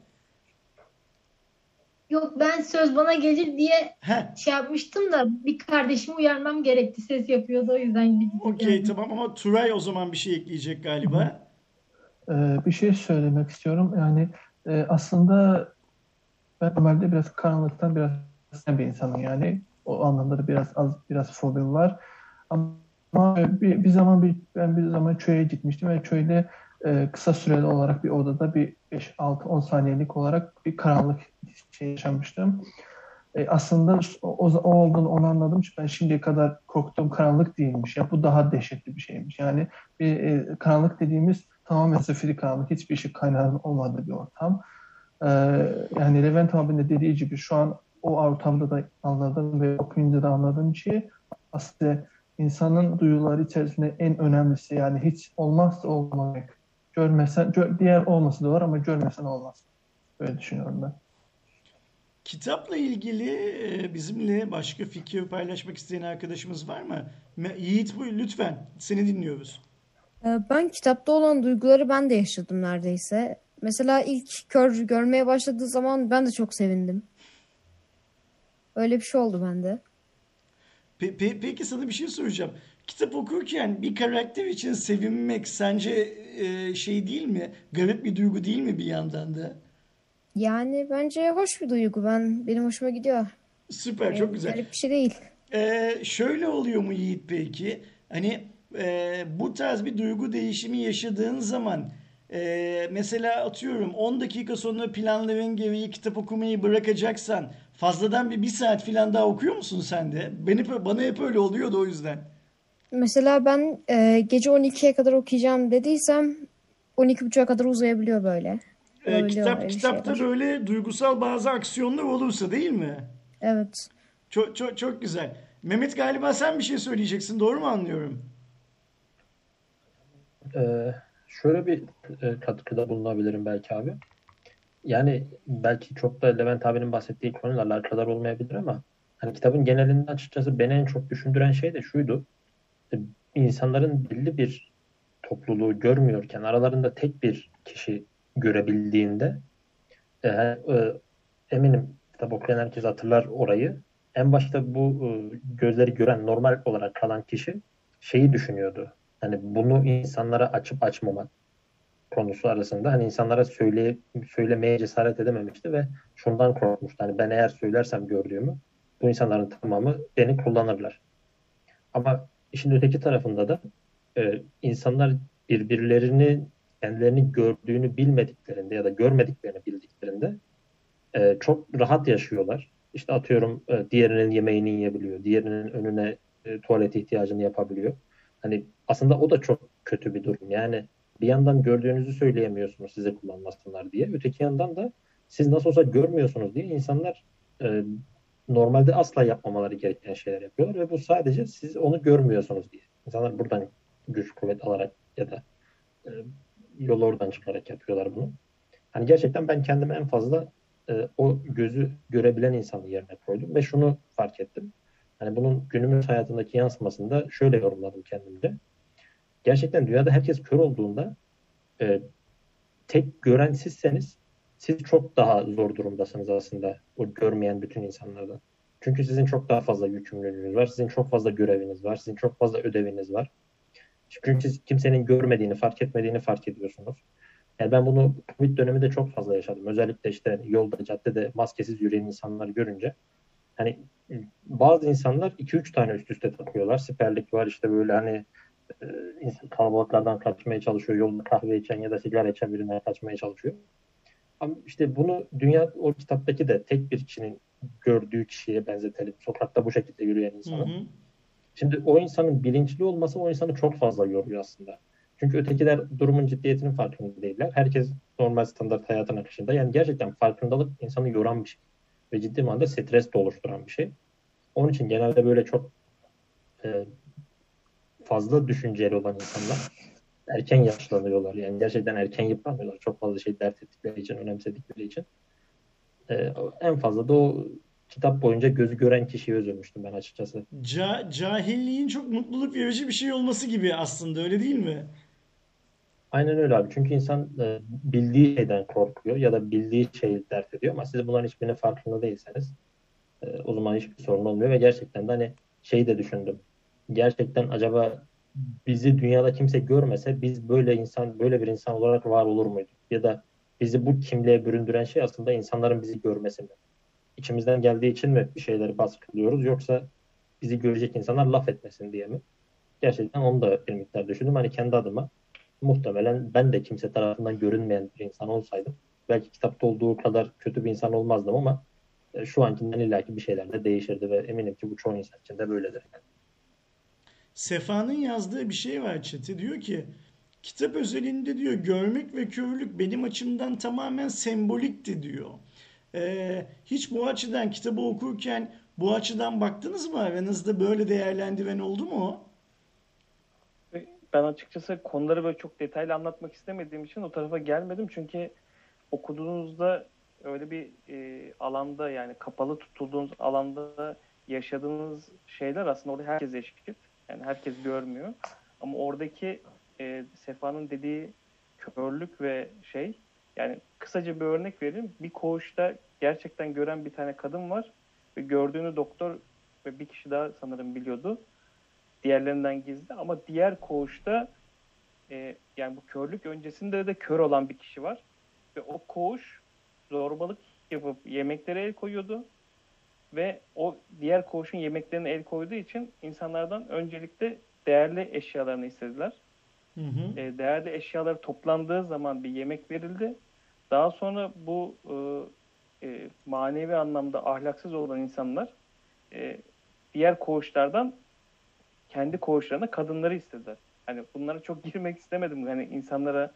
Yok ben söz bana gelir diye Heh, şey yapmıştım da bir kardeşimi uyarmam gerekti. Ses yapıyordu o yüzden okey tamam ama Turay o zaman bir şey ekleyecek galiba. Ee, bir şey söylemek istiyorum. Yani e, aslında ben normalde biraz karanlıktan biraz bir insanım yani. O anlamda da biraz az biraz fobim var. Ama bir, bir zaman bir, ben bir zaman köye gitmiştim ve köyde e, kısa süreli olarak bir odada bir 5-6-10 saniyelik olarak bir karanlık şey yaşamıştım. E, aslında o, o, olduğunu onu anladım. Ben şimdiye kadar korktuğum karanlık değilmiş. Ya bu daha dehşetli bir şeymiş. Yani bir e, karanlık dediğimiz tamamen zifiri karanlık, hiçbir ışık kaynağının olmadığı bir ortam. E, yani Levent abinin de dediği gibi şu an o ortamda da anladım ve okuyunca da anladığım şey aslında insanın duyuları içerisinde en önemlisi yani hiç olmazsa olmamak. Görmesen, gö- diğer olması da var ama görmesen olmaz. Böyle düşünüyorum ben. Kitapla ilgili e, bizimle başka fikir paylaşmak isteyen arkadaşımız var mı? Yiğit buyur lütfen. Seni dinliyoruz. Ee, Ben kitapta olan duyguları ben de yaşadım neredeyse. Mesela ilk kör görmeye başladığı zaman ben de çok sevindim. Öyle bir şey oldu bende. Pe- pe- peki sana bir şey soracağım. Kitap okurken bir karakter için sevinmek sence e, şey değil mi? Garip bir duygu değil mi bir yandan da? Yani bence hoş bir duygu. Ben benim hoşuma gidiyor. Süper, çok güzel. Garip bir şey değil. Ee, şöyle oluyor mu Yiğit peki? Hani e, bu tarz bir duygu değişimi yaşadığın zaman e, mesela atıyorum 10 dakika sonra planların gereği kitap okumayı bırakacaksan fazladan bir bir saat falan daha okuyor musun sen de? Beni, bana hep öyle oluyordu o yüzden. Mesela ben e, gece 12'ye kadar okuyacağım dediysem 12.30'a kadar uzayabiliyor böyle. Ee, Olabiliyor kitap öyle kitapta şeyler. böyle duygusal bazı aksiyonlar olursa değil mi? Evet. Çok çok çok güzel. Mehmet galiba sen bir şey söyleyeceksin. Doğru mu anlıyorum? Ee, şöyle bir e, katkıda bulunabilirim belki abi. Yani belki çok da Levent abinin bahsettiği konularla alakadar olmayabilir ama hani kitabın genelinde açıkçası beni en çok düşündüren şey de şuydu. E, İnsanların belli bir topluluğu görmüyorken aralarında tek bir kişi görebildiğinde e, e, eminim kitap okuyan herkes hatırlar orayı. En başta bu e, gözleri gören normal olarak kalan kişi şeyi düşünüyordu. Hani bunu insanlara açıp açmamak konusu arasında hani insanlara söyle, söylemeye cesaret edememişti ve şundan korkmuştu. Hani ben eğer söylersem gördüğümü bu insanların tamamı beni kullanırlar. Ama işin öteki tarafında da e, insanlar birbirlerini kendilerini gördüğünü bilmediklerinde ya da görmediklerini bildiklerinde e, çok rahat yaşıyorlar. İşte atıyorum e, diğerinin yemeğini yiyebiliyor, diğerinin önüne e, tuvalet ihtiyacını yapabiliyor. Hani aslında o da çok kötü bir durum. Yani bir yandan gördüğünüzü söyleyemiyorsunuz size kullanmasınlar diye. Öteki yandan da siz nasıl olsa görmüyorsunuz diye insanlar e, normalde asla yapmamaları gereken şeyler yapıyorlar ve bu sadece siz onu görmüyorsunuz diye. İnsanlar buradan güç kuvvet alarak ya da e, yol oradan çıkarak yapıyorlar bunu. Hani gerçekten ben kendimi en fazla e, o gözü görebilen insanın yerine koydum ve şunu fark ettim. Hani bunun günümüz hayatındaki yansımasını da şöyle yorumladım kendimde. Gerçekten dünyada herkes kör olduğunda e, tek gören sizseniz siz çok daha zor durumdasınız aslında o görmeyen bütün insanlardan. Çünkü sizin çok daha fazla yükümlülüğünüz var, sizin çok fazla göreviniz var, sizin çok fazla ödeviniz var. Çünkü siz kimsenin görmediğini, fark etmediğini fark ediyorsunuz. Yani ben bunu Covid döneminde çok fazla yaşadım. Özellikle işte yolda, caddede maskesiz yürüyen insanlar görünce. Hani bazı insanlar 2-3 tane üst üste takıyorlar. Siperlik var işte böyle hani e, kalabalıklardan kaçmaya çalışıyor. Yolda kahve içen ya da sigara içen birine kaçmaya çalışıyor. Ama işte bunu dünya o kitaptaki de tek bir kişinin gördüğü kişiye benzetelim. Sokakta bu şekilde yürüyen insanı. Hı hı. Şimdi o insanın bilinçli olması o insanı çok fazla yoruyor aslında. Çünkü ötekiler durumun ciddiyetinin farkında değiller. Herkes normal standart hayatın akışında. Yani gerçekten farkındalık insanı yoran bir şey. Ve ciddi manada stres de oluşturan bir şey. Onun için genelde böyle çok e, fazla düşünceli olan insanlar erken yaşlanıyorlar. Yani gerçekten erken yıpranıyorlar. Çok fazla şey dert ettikleri için, önemsedikleri için. Ee, en fazla da o kitap boyunca gözü gören kişiyi özlemiştim ben açıkçası. Ca cahilliğin çok mutluluk verici bir şey olması gibi aslında öyle değil mi? Aynen öyle abi. Çünkü insan e, bildiği şeyden korkuyor ya da bildiği şeyi dert ediyor ama siz bunların hiçbirinin farkında değilseniz e, o zaman hiçbir sorun olmuyor ve gerçekten de hani şeyi de düşündüm. Gerçekten acaba bizi dünyada kimse görmese biz böyle insan böyle bir insan olarak var olur muyduk? Ya da bizi bu kimliğe büründüren şey aslında insanların bizi görmesi mi? İçimizden geldiği için mi bir şeyleri baskılıyoruz yoksa bizi görecek insanlar laf etmesin diye mi? Gerçekten onu da bir miktar düşündüm. Hani kendi adıma muhtemelen ben de kimse tarafından görünmeyen bir insan olsaydım belki kitapta olduğu kadar kötü bir insan olmazdım ama e, şu ankinden illaki bir şeyler de değişirdi ve eminim ki bu çoğu insan için de böyledir. Yani. Sefa'nın yazdığı bir şey var çete. Diyor ki kitap özelinde diyor görmek ve körlük benim açımdan tamamen sembolikti diyor. Ee, hiç bu açıdan kitabı okurken bu açıdan baktınız mı? Aranızda böyle değerlendiren oldu mu? Ben açıkçası konuları böyle çok detaylı anlatmak istemediğim için o tarafa gelmedim. Çünkü okuduğunuzda öyle bir e, alanda yani kapalı tutulduğunuz alanda yaşadığınız şeyler aslında orada herkes eşit. Yani herkes görmüyor. Ama oradaki e, Sefa'nın dediği körlük ve şey yani kısaca bir örnek vereyim. Bir koğuşta gerçekten gören bir tane kadın var ve gördüğünü doktor ve bir kişi daha sanırım biliyordu. Diğerlerinden gizli ama diğer koğuşta e, yani bu körlük öncesinde de kör olan bir kişi var ve o koğuş zorbalık yapıp yemeklere el koyuyordu ve o diğer koğuşun yemeklerine el koyduğu için insanlardan öncelikle değerli eşyalarını istediler. Hı hı. E, değerli eşyalar toplandığı zaman bir yemek verildi. Daha sonra bu e, e, manevi anlamda ahlaksız olan insanlar e, diğer koğuşlardan kendi koğuşlarına kadınları istediler. Hani bunlara çok girmek istemedim. Hani insanlara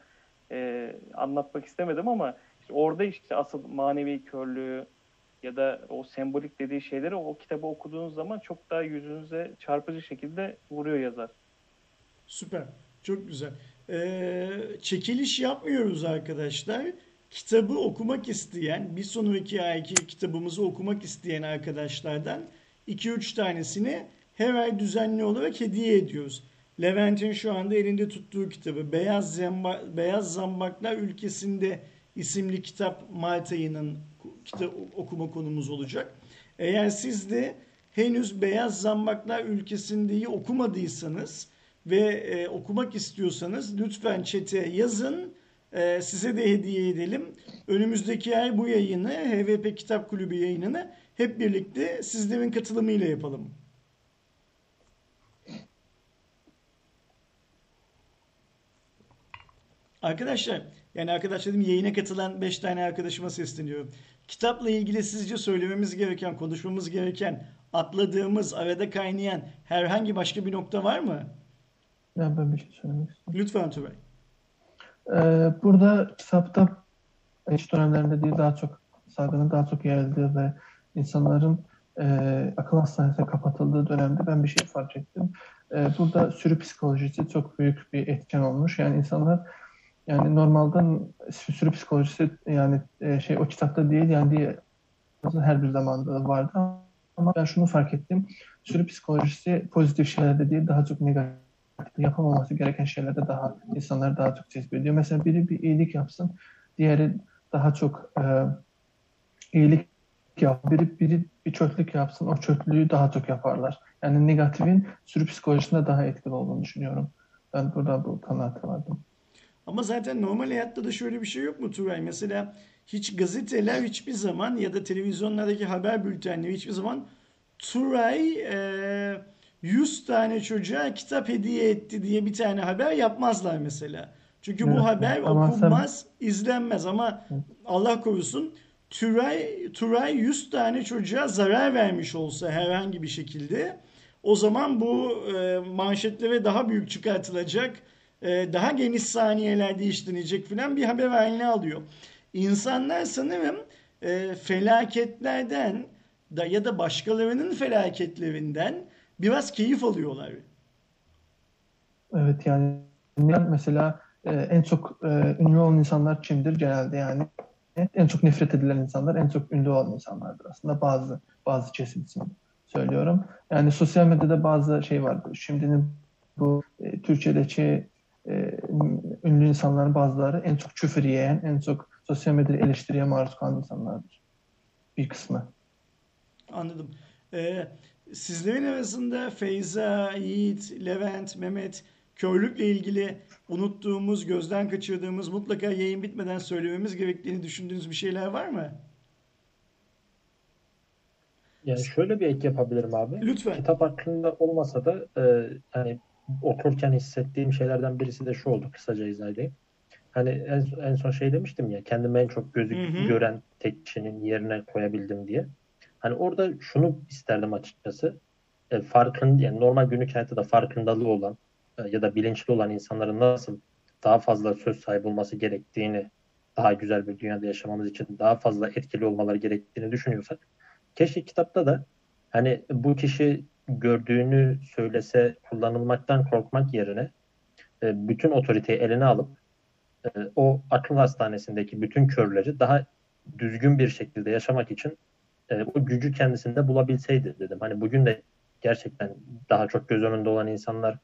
e, anlatmak istemedim ama işte orada işte asıl manevi körlüğü, ya da o sembolik dediği şeyleri o kitabı okuduğunuz zaman çok daha yüzünüze çarpıcı şekilde vuruyor yazar. Süper. Çok güzel. Ee, çekiliş yapmıyoruz arkadaşlar. Kitabı okumak isteyen, bir sonraki ayki kitabımızı okumak isteyen arkadaşlardan 2-3 tanesini her ay düzenli olarak hediye ediyoruz. Levent'in şu anda elinde tuttuğu kitabı Beyaz, Zemba, Beyaz Zambaklar Ülkesinde isimli kitap Mart kitap okuma konumuz olacak. Eğer siz de henüz Beyaz Zambaklar Ülkesinde'yi okumadıysanız ve e, okumak istiyorsanız lütfen çete yazın. E, size de hediye edelim. Önümüzdeki ay bu yayını HVP Kitap Kulübü yayınını hep birlikte sizlerin katılımıyla yapalım. Arkadaşlar yani arkadaş dedim yayına katılan 5 tane arkadaşıma sesleniyorum. Kitapla ilgili sizce söylememiz gereken, konuşmamız gereken, atladığımız, arada kaynayan herhangi başka bir nokta var mı? Ya ben bir şey söylemek istiyorum. Lütfen Tugay. Ee, burada kitapta eş dönemlerinde değil daha çok salgının daha çok yayıldığı ve insanların e, akıl hastanesine kapatıldığı dönemde ben bir şey fark ettim. E, burada sürü psikolojisi çok büyük bir etken olmuş. Yani insanlar yani normalden sürü psikolojisi yani e, şey o kitapta değil yani diye her bir zamanda vardı ama ben şunu fark ettim. Sürü psikolojisi pozitif şeylerde değil daha çok negatif yapamaması gereken şeylerde daha insanlar daha çok cezbediyor. Mesela biri bir iyilik yapsın, diğeri daha çok e, iyilik yap. Biri, biri bir çöplük yapsın, o çöplüğü daha çok yaparlar. Yani negatifin sürü psikolojisinde daha etkili olduğunu düşünüyorum. Ben burada bu kanaate vardım. Ama zaten normal hayatta da şöyle bir şey yok mu Turay? Mesela hiç gazeteler hiçbir zaman ya da televizyonlardaki haber bültenleri hiçbir zaman Turay e, 100 tane çocuğa kitap hediye etti diye bir tane haber yapmazlar mesela. Çünkü Evet, bu haber sen- okunmaz, izlenmez ama Allah korusun Turay, Turay 100 tane çocuğa zarar vermiş olsa herhangi bir şekilde o zaman bu e, manşetlere daha büyük çıkartılacak, daha geniş saniyelerde işlenecek filan bir haber haline alıyor. İnsanlar sanırım e, felaketlerden da ya da başkalarının felaketlerinden biraz keyif alıyorlar. Evet yani mesela e, en çok e, ünlü olan insanlar kimdir genelde yani? En çok nefret edilen insanlar en çok ünlü olan insanlardır aslında bazı bazı kesim için söylüyorum. Yani sosyal medyada bazı şey vardı. Şimdinin bu e, Türkçedeki e, ünlü insanların bazıları en çok küfür yiyen, en çok sosyal medyada eleştiriye maruz kalan insanlardır. Bir kısmı. Anladım. Ee, sizlerin arasında Feyza, Yiğit, Levent, Mehmet, körlükle ilgili unuttuğumuz, gözden kaçırdığımız, mutlaka yayın bitmeden söylememiz gerektiğini düşündüğünüz bir şeyler var mı? Yani şöyle bir ek yapabilirim abi. Lütfen. Kitap hakkında olmasa da e, hani okurken hissettiğim şeylerden birisi de şu oldu kısaca izah edeyim. Hani en, en son şey demiştim ya kendimi en çok gözü Hı hı. gören tek kişinin yerine koyabildim diye. Hani orada şunu isterdim açıkçası. E, farkın yani normal günlük hayatta da farkındalığı olan e, ya da bilinçli olan insanların nasıl daha fazla söz sahibi olması gerektiğini daha güzel bir dünyada yaşamamız için daha fazla etkili olmaları gerektiğini düşünüyorsak keşke kitapta da hani bu kişi gördüğünü söylese kullanılmaktan korkmak yerine e, bütün otoriteyi eline alıp e, o akıl hastanesindeki bütün körleri daha düzgün bir şekilde yaşamak için e, o gücü kendisinde bulabilseydi dedim. Hani bugün de gerçekten daha çok göz önünde olan insanlar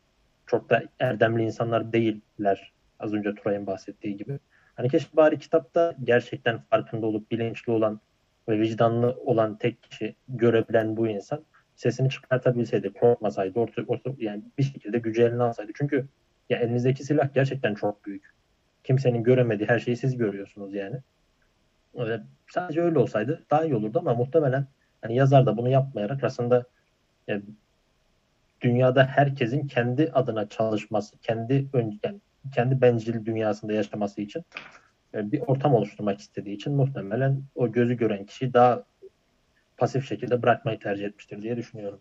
çok da erdemli insanlar değiller. Az önce Turay'ın bahsettiği gibi. Hani keşke bari kitapta gerçekten farkında olup bilinçli olan ve vicdanlı olan tek kişi görebilen bu insan sesini çıkartabilseydi, korkmasaydı, orta, orta, yani bir şekilde gücü eline alsaydı. Çünkü ya elinizdeki silah gerçekten çok büyük. Kimsenin göremediği her şeyi siz görüyorsunuz yani. Öyle, sadece öyle olsaydı daha iyi olurdu ama muhtemelen hani yazar da bunu yapmayarak aslında e, dünyada herkesin kendi adına çalışması, kendi ön, yani kendi bencil dünyasında yaşaması için e, bir ortam oluşturmak istediği için muhtemelen o gözü gören kişi daha pasif şekilde bırakmayı tercih etmiştir diye düşünüyorum.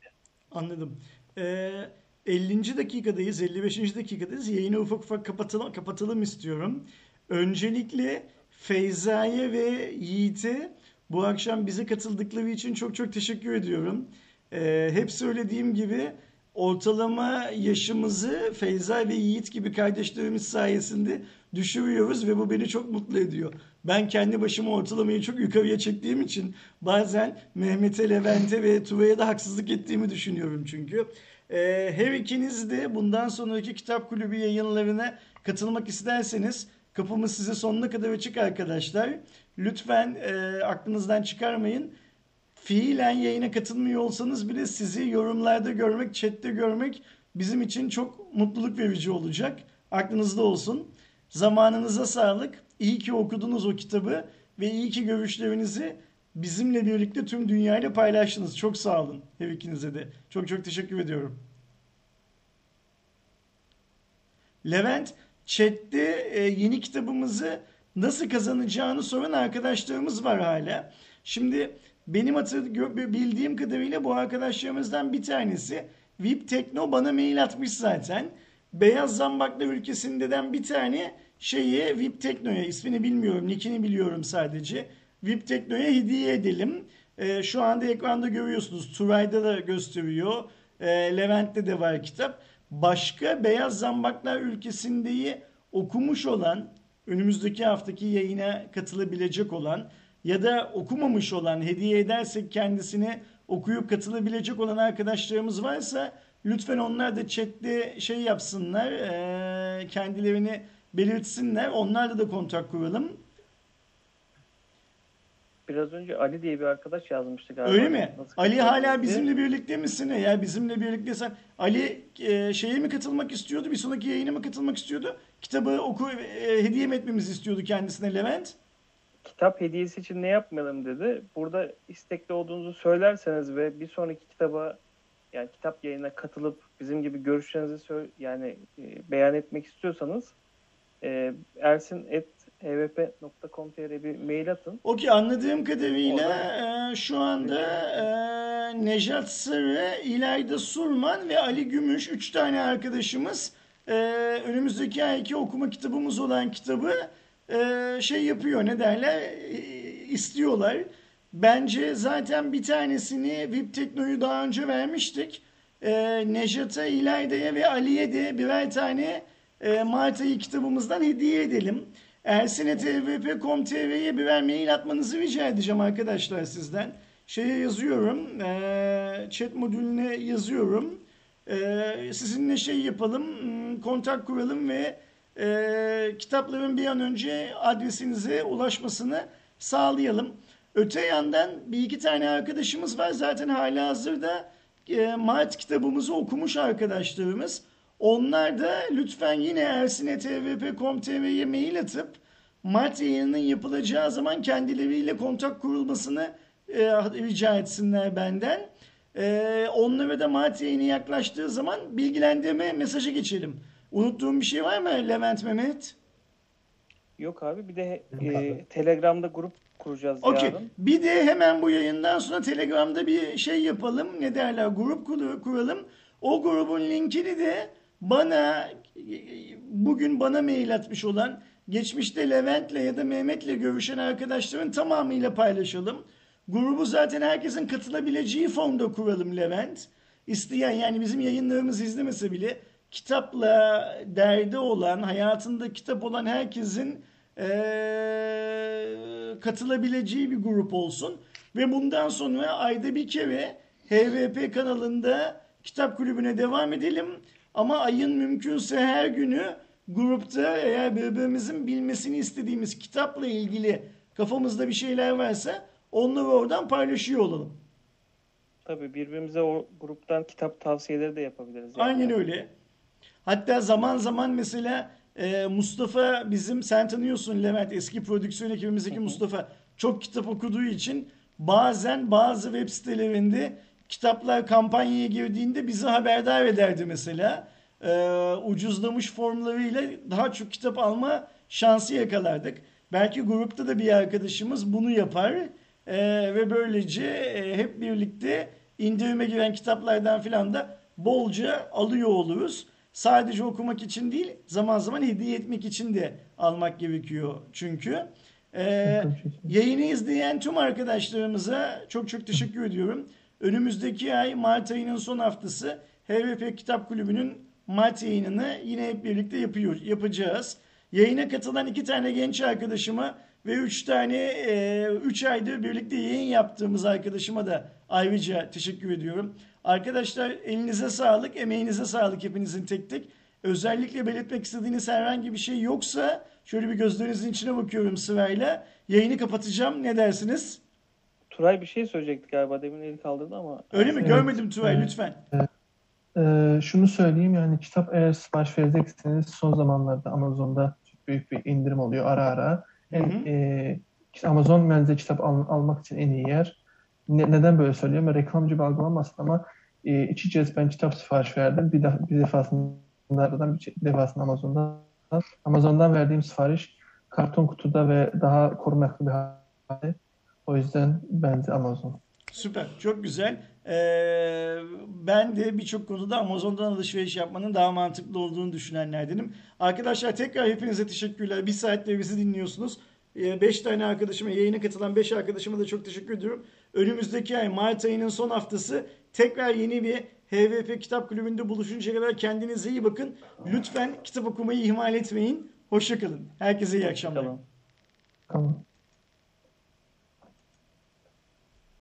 Anladım. Ee, 50. dakikadayız, 55. dakikadayız. Yayını ufak ufak kapatalım, kapatalım istiyorum. Öncelikle Feyza'ya ve Yiğit'e bu akşam bize katıldıkları için çok çok teşekkür ediyorum. Ee, hep söylediğim gibi ortalama yaşımızı Feyza ve Yiğit gibi kardeşlerimiz sayesinde düşürüyoruz ve bu beni çok mutlu ediyor. Ben kendi başıma ortalamayı çok yukarıya çektiğim için bazen Mehmet'e, Levent'e ve Tuva'ya da haksızlık ettiğimi düşünüyorum çünkü. Ee, her ikiniz de bundan sonraki kitap kulübü yayınlarına katılmak isterseniz Kapımız size sonuna kadar açık arkadaşlar. Lütfen e, aklınızdan çıkarmayın. Fiilen yayına katılmıyor olsanız bile sizi yorumlarda görmek, chatte görmek bizim için çok mutluluk verici olacak. Aklınızda olsun. Zamanınıza sağlık. İyi ki okudunuz o kitabı ve iyi ki görüşlerinizi bizimle birlikte tüm dünyayla paylaştınız. Çok sağ olun her ikinize de. Çok çok teşekkür ediyorum. Levent, chatte e, yeni kitabımızı nasıl kazanacağını soran arkadaşlarımız var hala. Şimdi benim bildiğim kadarıyla bu arkadaşlarımızdan bir tanesi VIP Tekno bana mail atmış zaten. Beyaz Zambaklar ülkesinden bir tane şeye VIP Tekno'ya ismini bilmiyorum, nickini biliyorum sadece. VIP Tekno'ya hediye edelim. Ee, şu anda ekranda görüyorsunuz. Turay'da da gösteriyor. Ee, Levent'te de var kitap. Başka Beyaz Zambaklar ülkesindeyi okumuş olan, önümüzdeki haftaki yayına katılabilecek olan ya da okumamış olan, hediye edersek kendisine okuyup katılabilecek olan arkadaşlarımız varsa lütfen onlar da chatte şey yapsınlar, kendilerini belirtsinler. Onlarla da kontak kuralım. Biraz önce Ali diye bir arkadaş yazmıştı galiba. Öyle mi? Nasıl Ali hala bizimle birlikte misin? Ya bizimle birlikte sen Ali e, şeye mi katılmak istiyordu? Bir sonraki yayına mı katılmak istiyordu? Kitabı oku e, hediye mi etmemizi istiyordu kendisine Levent? kitap hediyesi için ne yapmayalım dedi. Burada istekli olduğunuzu söylerseniz ve bir sonraki kitaba yani kitap yayına katılıp bizim gibi görüşlerinizi sö- yani e, beyan etmek istiyorsanız e, ersin.evp.com.tr bir mail atın. Okey anladığım kadarıyla e, şu anda e, Nejat Sarı, İlayda Surman ve Ali Gümüş üç tane arkadaşımız e, önümüzdeki ayki okuma kitabımız olan kitabı e, şey yapıyor ne derler e, istiyorlar. Bence zaten bir tanesini VIP Tekno'yu daha önce vermiştik. E, Nejat'a, İlayda'ya ve Ali'ye de birer tane e, Mart ayı kitabımızdan hediye edelim. Ersin'e.tvp.com.tr'ye birer mail atmanızı rica edeceğim arkadaşlar sizden. Şeye yazıyorum, e, chat modülüne yazıyorum. E, sizinle şey yapalım, hmm, kontak kuralım ve e, kitapların bir an önce adresinize ulaşmasını sağlayalım. Öte yandan bir iki tane arkadaşımız var zaten hala hazırda e, Mart kitabımızı okumuş arkadaşlarımız. Onlar da lütfen yine ersin'e.tvp.com.tr'ye mail atıp Mart yayınının yapılacağı zaman kendileriyle kontak kurulmasını e, rica etsinler benden. E, onlara da Mart yayını yaklaştığı zaman bilgilendirme mesajı geçelim. Unuttuğum bir şey var mı Levent Mehmet? Yok abi bir de e. Telegram'da grup kuracağız Okey. yarın. Bir de hemen bu yayından sonra Telegram'da bir şey yapalım. Ne derler? Grup kur- kuralım. O grubun linkini de bana bugün bana mail atmış olan geçmişte Levent'le ya da Mehmet'le görüşen arkadaşların tamamıyla paylaşalım. Grubu zaten herkesin katılabileceği formda kuralım Levent. İsteyen yani bizim yayınlarımızı izlemese bile kitapla derdi olan, hayatında kitap olan herkesin eee, katılabileceği bir grup olsun. Ve bundan sonra ayda bir kere HVP kanalında kitap kulübüne devam edelim. Ama ayın mümkünse her günü grupta eğer birbirimizin bilmesini istediğimiz kitapla ilgili kafamızda bir şeyler varsa onları oradan paylaşıyor olalım. Tabii birbirimize o gruptan kitap tavsiyeleri de yapabiliriz. yani. Aynen öyle. Hatta zaman zaman mesela e, Mustafa bizim sen tanıyorsun Levent eski prodüksiyon ekibimizdeki Mustafa çok kitap okuduğu için bazen bazı web sitelerinde kitaplar kampanyaya girdiğinde bizi haberdar ederdi mesela. E, ucuzlamış formlarıyla daha çok kitap alma şansı yakalardık. Belki grupta da bir arkadaşımız bunu yapar E, ve böylece e, hep birlikte indirime giren kitaplardan filan da bolca alıyor oluruz. Sadece okumak için değil, zaman zaman hediye etmek için de almak gerekiyor çünkü. Ee, yayını izleyen tüm arkadaşlarımıza çok çok teşekkür ediyorum. Önümüzdeki ay Mart ayının son haftası HVP Kitap Kulübü'nün Mart yayınını yine hep birlikte yapıyor, yapacağız. Yayına katılan iki tane genç arkadaşıma ve üç tane e, üç aydır birlikte yayın yaptığımız arkadaşıma da ayrıca teşekkür ediyorum. Arkadaşlar elinize sağlık, emeğinize sağlık hepinizin tek tek. özellikle belirtmek istediğiniz herhangi bir şey yoksa şöyle bir gözlerinizin içine bakıyorum sırayla. Yayını kapatacağım. Ne dersiniz? Turay bir şey söyleyecekti galiba. Demin eli kaldırdı ama. Öyle mi? Evet. Görmedim Tugay Evet. lütfen. Ee, şunu söyleyeyim yani kitap eğer sipariş verecekseniz son zamanlarda Amazon'da çok büyük bir indirim oluyor ara ara. En, Hı hı. e, Amazon bence kitap al- almak için en iyi yer. Ne- neden böyle söylüyorum? Reklamcı bir algılanmasın ama e, iki ben kitap sipariş verdim. Bir, def bir defasında bir defasında Amazon'dan. Amazon'dan verdiğim sipariş karton kutuda ve daha korunaklı bir halde. O yüzden bence Amazon. Süper. Çok güzel. Ee, ben de birçok konuda Amazon'dan alışveriş yapmanın daha mantıklı olduğunu düşünenlerdenim. Arkadaşlar tekrar hepinize teşekkürler. Bir saatte bizi dinliyorsunuz. 5 tane arkadaşıma, yayına katılan 5 arkadaşıma da çok teşekkür ediyorum. Önümüzdeki ay Mart ayının son haftası tekrar yeni bir HVP Kitap Kulübü'nde buluşuncaya kadar kendinize iyi bakın. Lütfen kitap okumayı ihmal etmeyin. Hoşçakalın. Herkese iyi akşamlar. Bakalım. Tamam.